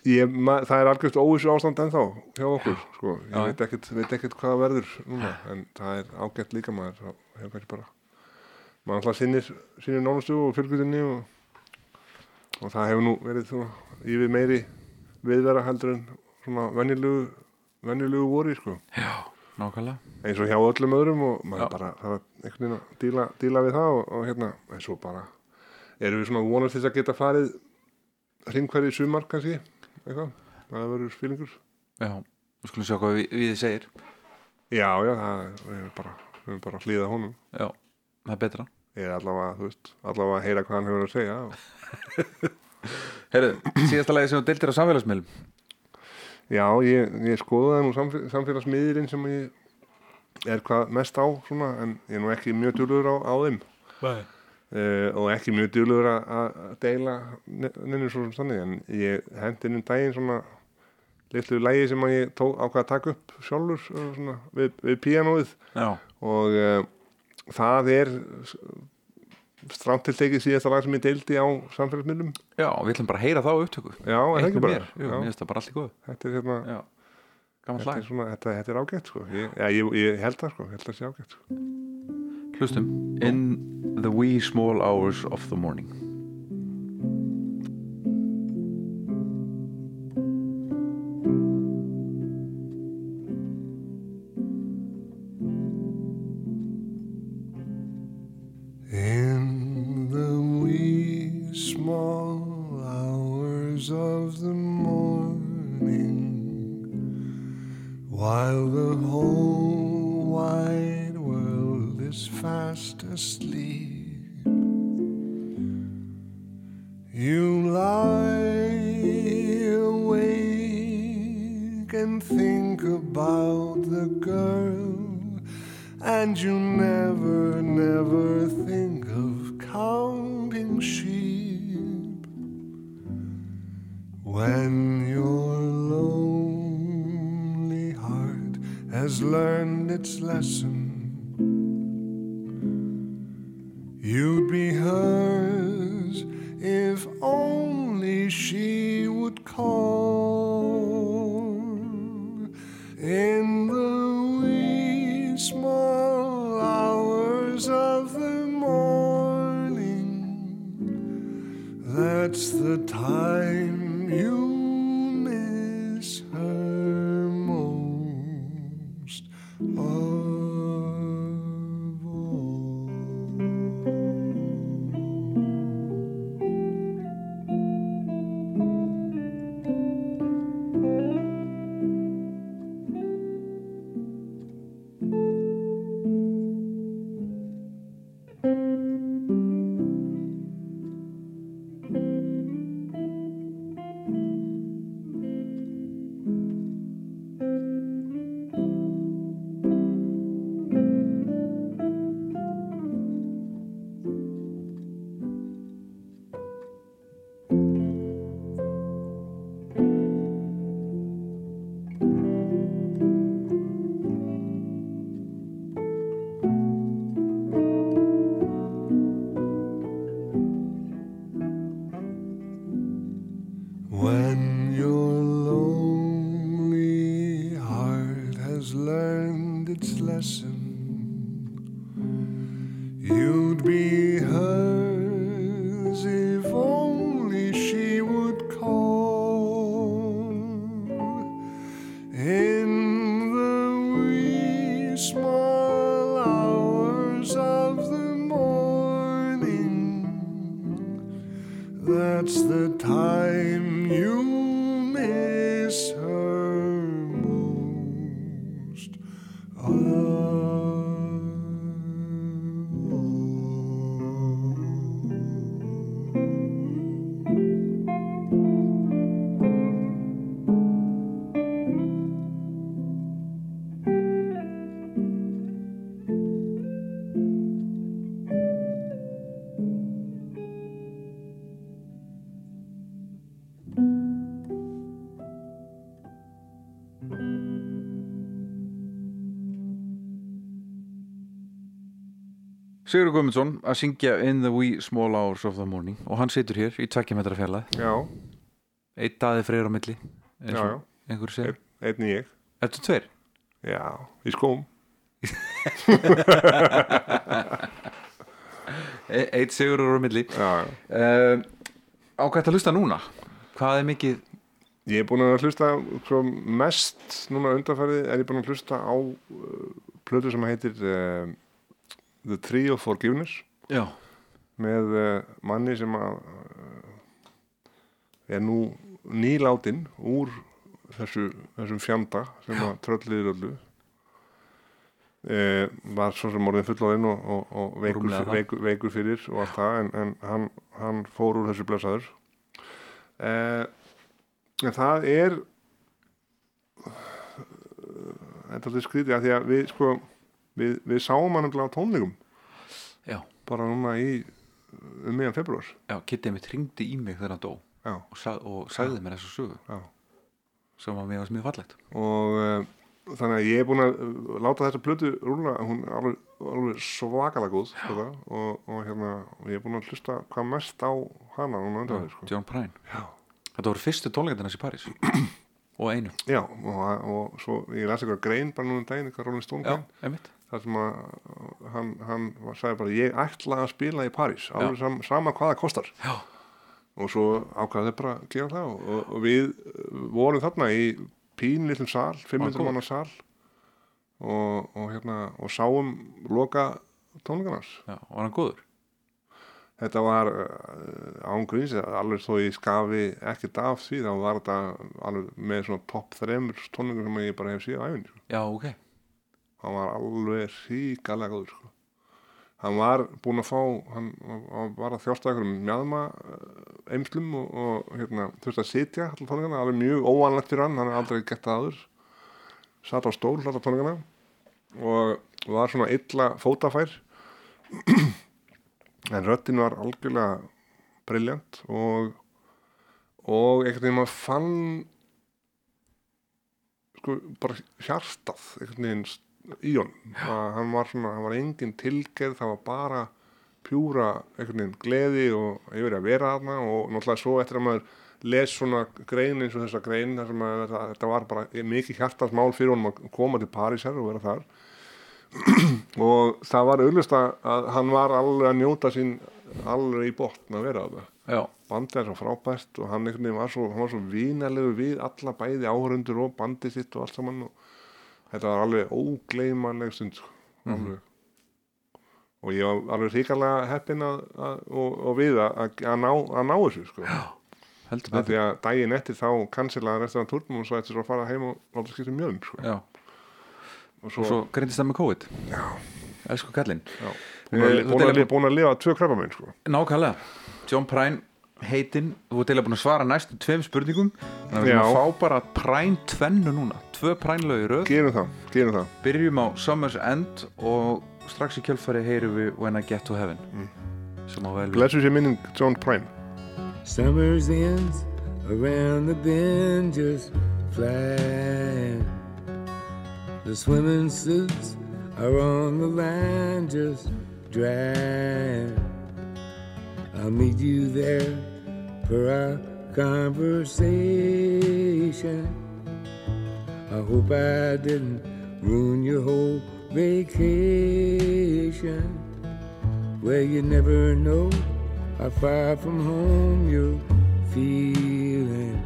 ég, það er algjörst óvissu ástand ennþá hjá okkur, sko. Ég Já. veit ekkert, veit ekkert hvað verður núna, en það er ágætt líka maður, þá hefur kannski bara maður alltaf sinnir, sinnir nánustu og fylgjutinni og, og það hefur nú verið svona yfir meiri viðvera heldur en svona venjulegu venjulegu voru sko. Já, nákvæmlega. Eins og hjá öllum öðrum og maður Já. bara það var einhvern veginn að díla, díla við það og, og hérna, en svo bara erum við svona vonast þess að geta farið hringverði sumar kannski eitthvað, það verður fílingur Já, við skulum sjá hvað við, við segir. Já, já, það erum bara, við erum bara að hlýða honum. Já, það er betra. Ég er allavega, þú veist, allavega að heyra hvað hann hefur að segja. Og Herðu, síðasta lagi sem þú deildir á samfélagsmiðlum Já, ég, ég skoðaði nú samfél, samfélagsmiðirinn sem ég er hvað mest á svona, en ég er nú ekki mjög djúlugur á, á þeim. Uh, og ekki mjög djúlugur að deila neinu svo sem þannig en ég hendi inn um daginn svona litlu lægi sem ég tók ákvað að taka upp sjálfur svona, við, við píanóið. Já, og uh, það er stránt til tekið síðasta lag sem ég deildi á samfélagsmiðlum. Já, við ætlum bara að heyra þá upptöku. Já, er það Eitt ekki bara. mér, Jú, Já. mér finnst það bara allt í góð Þetta er hérna Þetta er, svona, þetta, þetta er ágætt sko. ég, ja, ég, ég held það sko, held það sé ágætt sko. Hlustum. In the wee small hours of the morning Sigur Guðmundsson að syngja In the wee small hours of the morning og hann situr hér í tvekkja metra fjarlæð Já, eitt daði freyr á milli eins Já, og já. einhverju segir einn ég. Ertu tveir? Já, í skóm. E eitt sigur á milli Já, já. uh, Á hvað þetta hlusta núna? Hvað er mikið Ég er búin að hlusta mest núna undanfærið er ég búin að hlusta á uh, plötu sem heitir uh, The Tree of Forgiveness. Já, með uh, manni sem að uh, er nú nýláttinn úr þessu, þessum fjanda sem að trölliðir öllu. Uh, var svo sem orðin fullóðinn og, og, og veikur, veikur, veikur fyrir og allt það en, en hann, hann fór úr þessu blessaður. Uh, en það er þetta er skrítið að því að við sko við, við sáum hann um tónleikum. Já, bara núna í um meðan februar já Kittið mitt ringdi í mig þegar hann dó Já. og, sag, og sagði mér þessu sögu. Já. sem var mér mjög fallegt. Og uh, þannig að ég er búin að uh, láta þessa plötu rúla hún er alveg, alveg svakalega góð sko, og, og hérna og ég er búin að hlusta hvað mest á hana undan sko. John Prine. Já. Þetta voru fyrstu tónleikarnir hans í París. Og einu. Já, og, og svo ég las eitthvað grein bara núna um daginn, eitthvað Rolling Stone Já, grein. einmitt þar sem að hann, hann sagði bara ég ætla að spila í París alveg sam, sama hvað það kostar Já. og svo ákvaði þau bara að gera það og, og, og við vorum þarna í pínlillum sal, 500 góður. manna sal og, og hérna og sáum loka tónleikarnas Já, var hann góður? þetta var uh, ángríns alveg þó ég skafi ekkert af því þá var þetta alveg með svona topp þremur tónleikur sem ég bara hef síðan æfinn sko. Já, ok hann var alveg ríkalega góður sko. hann var búinn að fá hann, hann var að þjásta einhverjum mjadma eimslum og, og hérna, þurfti að sitja allar tónleikana, alveg mjög óvanlegt fyrir hann hann er aldrei gett aður satt á stól allar tónleikana og var svona illa fótafær en röddin var algjörlega briljant og og einhvern veginn maður fann sko bara hjartað einhvern veginn í honum. Að hann var svona, hann var engin tilgerð það var bara pjúra gleði og yfir að vera þarna og náttúrulega svo eftir að maður les svona grein eins og þessa grein þar sem að þetta, var bara mikið hjartað mál fyrir honum að koma til Parísar og vera þar. Og það var auðvist að hann var alveg að njóta sín alveg í botn að vera það Já, bandið er svo frábært og hann var svo, hann var svo vínalegu við alla bæði áhörundur og bandið sitt og allt saman og þetta var alveg ógleymanleg stund sko, alveg. Og ég var alveg ríkarlega heppinn að, að, og, og við að, að, ná, að ná þessu sko. Því að daginn eftir þá cancelaði restan turnum og svo eftir svo að fara heim og láta skipta mjöln sko. Já, og svo, svo greindist það með COVID. Já. Elsku kallinn. Búin, að, lifa tvö sko. Nákvæmlega. John Prine heitinn Þú ert eiginlega búin að svara næstu tveim spurningum Þannig að við erum að fá bara Prine tvennu núna. Tvö Prine lög í röð. Gerum það, gerum það. Byrjum á Summer's End Og strax í kjölfari heyrum við When I Get to Heaven Sem á vel við. Blessu sér minning John Prine. Summer's ends around the bend just flying. The swimming suits are on the line just drying. I'll meet you there for our conversation. I hope I didn't ruin your whole vacation. Well, you never know how far from home you're feeling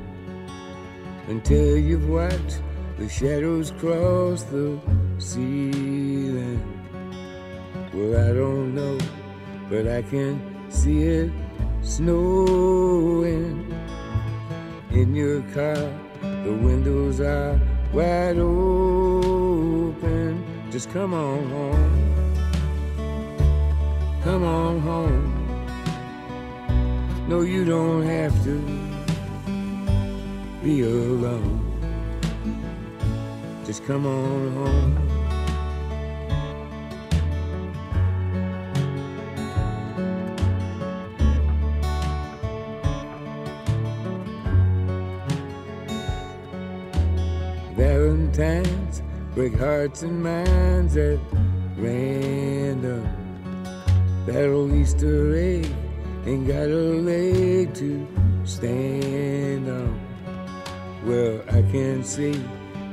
until you've watched the shadows cross the ceiling. Well, I don't know, but I can see it snowing in your car. The windows are wide open. Just come on home. Come on home. No, you don't have to be alone. Just come on home. Valentines break hearts and minds at random. That old Easter egg ain't got a leg to stand on. Well, I can see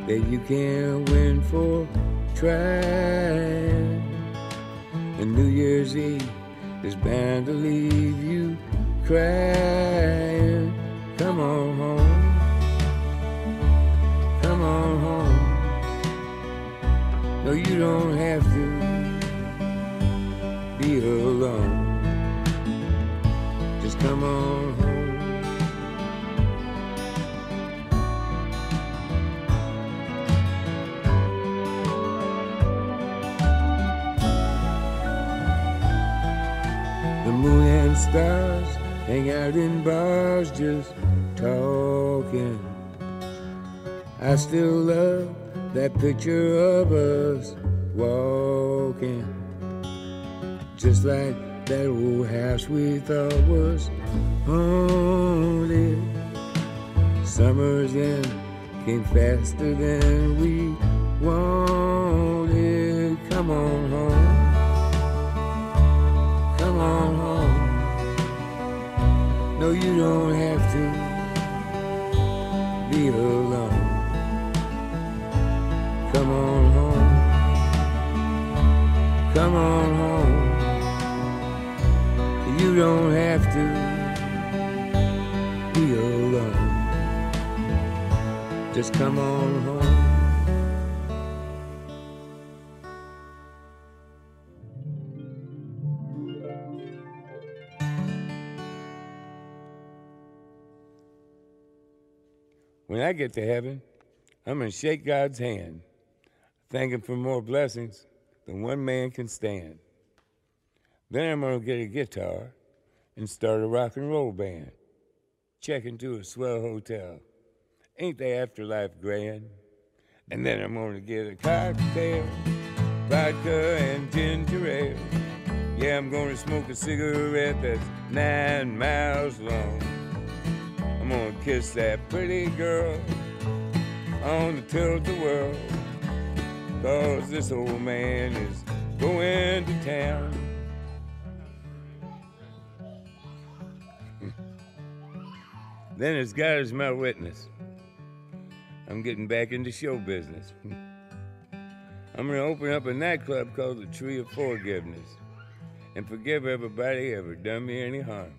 that you can't win for trying. And New Year's Eve is bound to leave you crying. Come on home. No, you don't have to be alone. Just come on home. The moon and stars hang out in bars just talking. I still love that picture of us walking. Just like that old house we thought was haunted. Summer's end came faster than we wanted. Come on home. Come on home. No, you don't have to be alone. Come on home. Come on home. You don't have to be alone. Just come on home. When I get to heaven, I'm going to shake God's hand, thank Him for more blessings than one man can stand. Then I'm going to get a guitar and start a rock and roll band. Check into a swell hotel. Ain't the afterlife grand? And then I'm going to get a cocktail, vodka and ginger ale. Yeah, I'm going to smoke a cigarette that's nine miles long. I'm gonna kiss that pretty girl on the tilt-a-whirl. Cause this old man is going to town. Hmm. then as God is my witness, I'm getting back into show business. Hmm. I'm gonna open up a nightclub called the Tree of Forgiveness and forgive everybody ever done me any harm.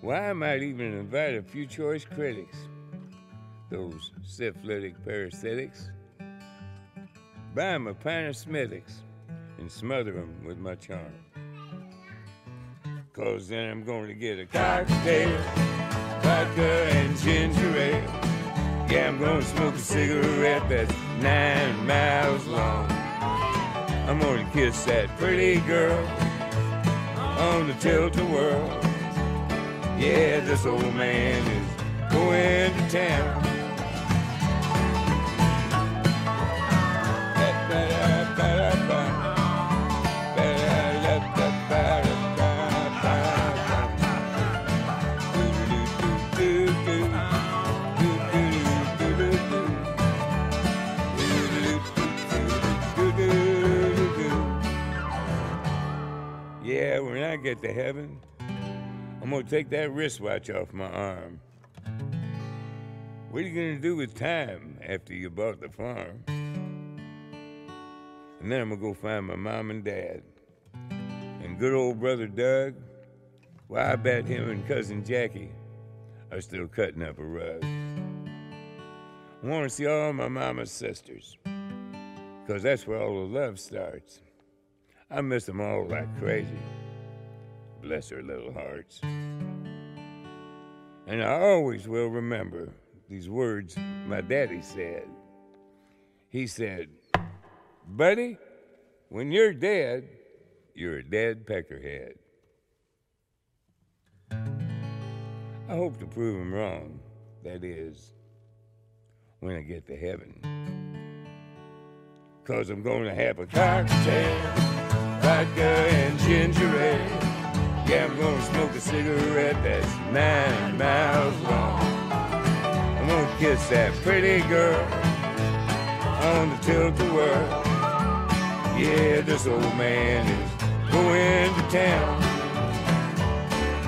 Why, I might even invite a few choice critics, those syphilitic parasitics, buy 'em a pint of Smithix and smother 'em with my charm. Cause then I'm going to get a cocktail, vodka and ginger ale. Yeah, I'm gonna smoke a cigarette that's nine miles long. I'm gonna kiss that pretty girl on the tilt-a-whirl. Yeah, this old man is going to town. When I get to heaven, I'm gonna take that wristwatch off my arm. What are you gonna do with time after you bought the farm? And then I'm gonna go find my mom and dad. And good old brother Doug, well, I bet him and cousin Jackie are still cutting up a rug. I wanna see all my mama's sisters, cause that's where all the love starts. I miss them all like crazy. Bless her little hearts. And I always will remember these words my daddy said. He said, Buddy, when you're dead, you're a dead peckerhead. I hope to prove him wrong. That is, when I get to heaven. Cause I'm gonna have a cocktail, vodka and ginger ale. Yeah, I'm gonna smoke a cigarette that's nine miles long. I'm gonna kiss that pretty girl on the tilt-a-whirl. Yeah, this old man is going to town.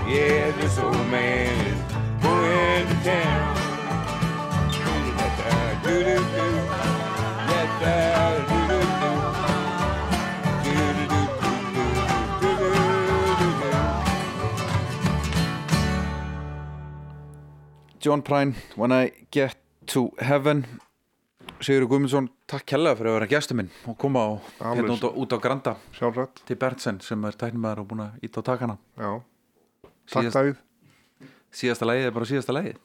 Yeah, this old man is going to town. Do-do-do, yeah, John Prine, When I Get to Heaven. Sigur Guðmundsson, takk kærlega fyrir að vera gestur minn og koma á, Alveg. hérna út á, út á Granda. Sjálfrætt til Berntsen sem er tæknumæður og búin að íta á takana. Já, takk Síðast- Davíð. Síðasta lagið er bara síðasta lagið.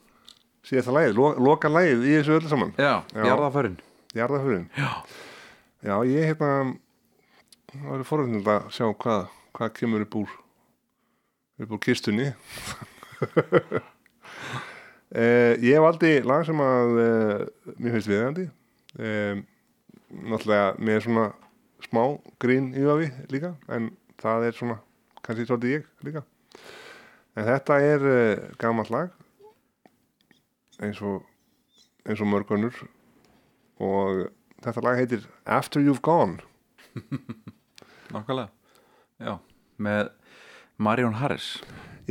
Síðasta lagið, lo, loka lagið í þessu öllu saman. Já, jarðaförin Jarðaförin Já. Já, ég hérna Það er forðunum að sjá hvað, hvað kemur upp úr upp úr kistunni eh, Ég aldrei lag sem að eh, mér finnst viðandi eh, náttúrulega með svona smá grín yfavi líka en það er svona kannski svolítið ég líka. En þetta er eh, gamalt lag eins og eins og mörgunur og þetta lag heitir After You've Gone. Nákvæmlega. Já, með Marion Harris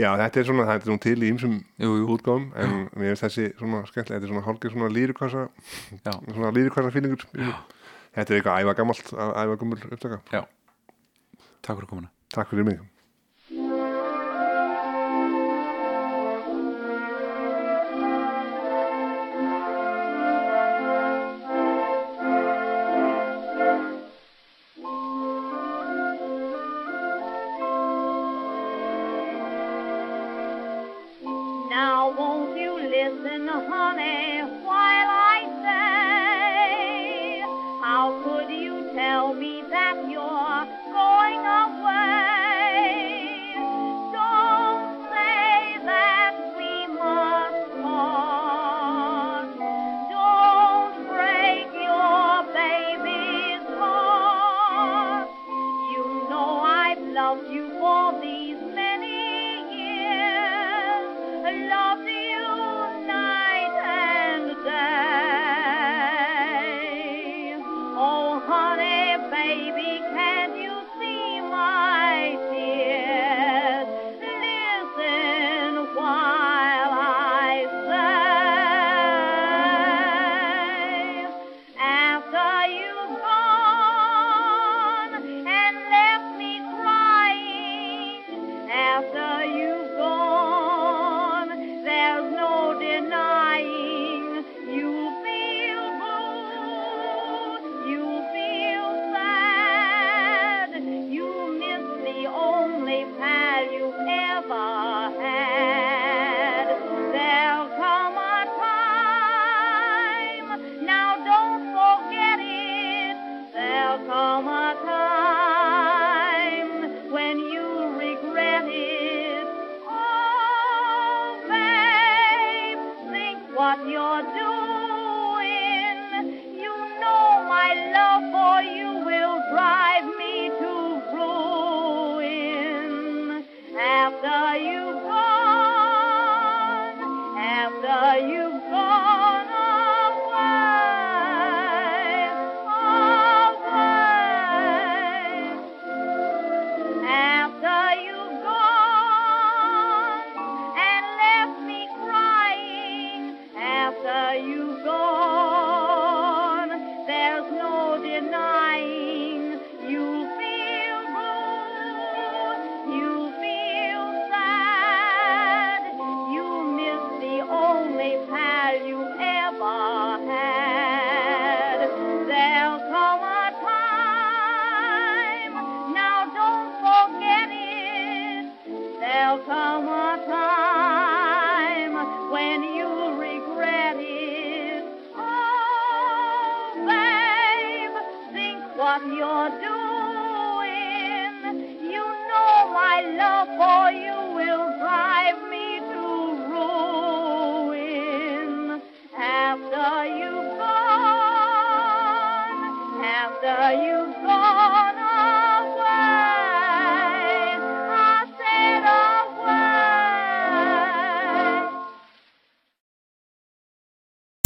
Já, þetta er svona, þetta er nú til í jú. útgáfum en mér finnst þessi svona skemmtilega, þetta er svona hálfgeir svona lýrikvassa Já. svona lýrikvassa fílingur Þetta er eitthvað æfa gammalt, æfa gummul upptaka. Já, takk fyrir komuna. Takk fyrir mig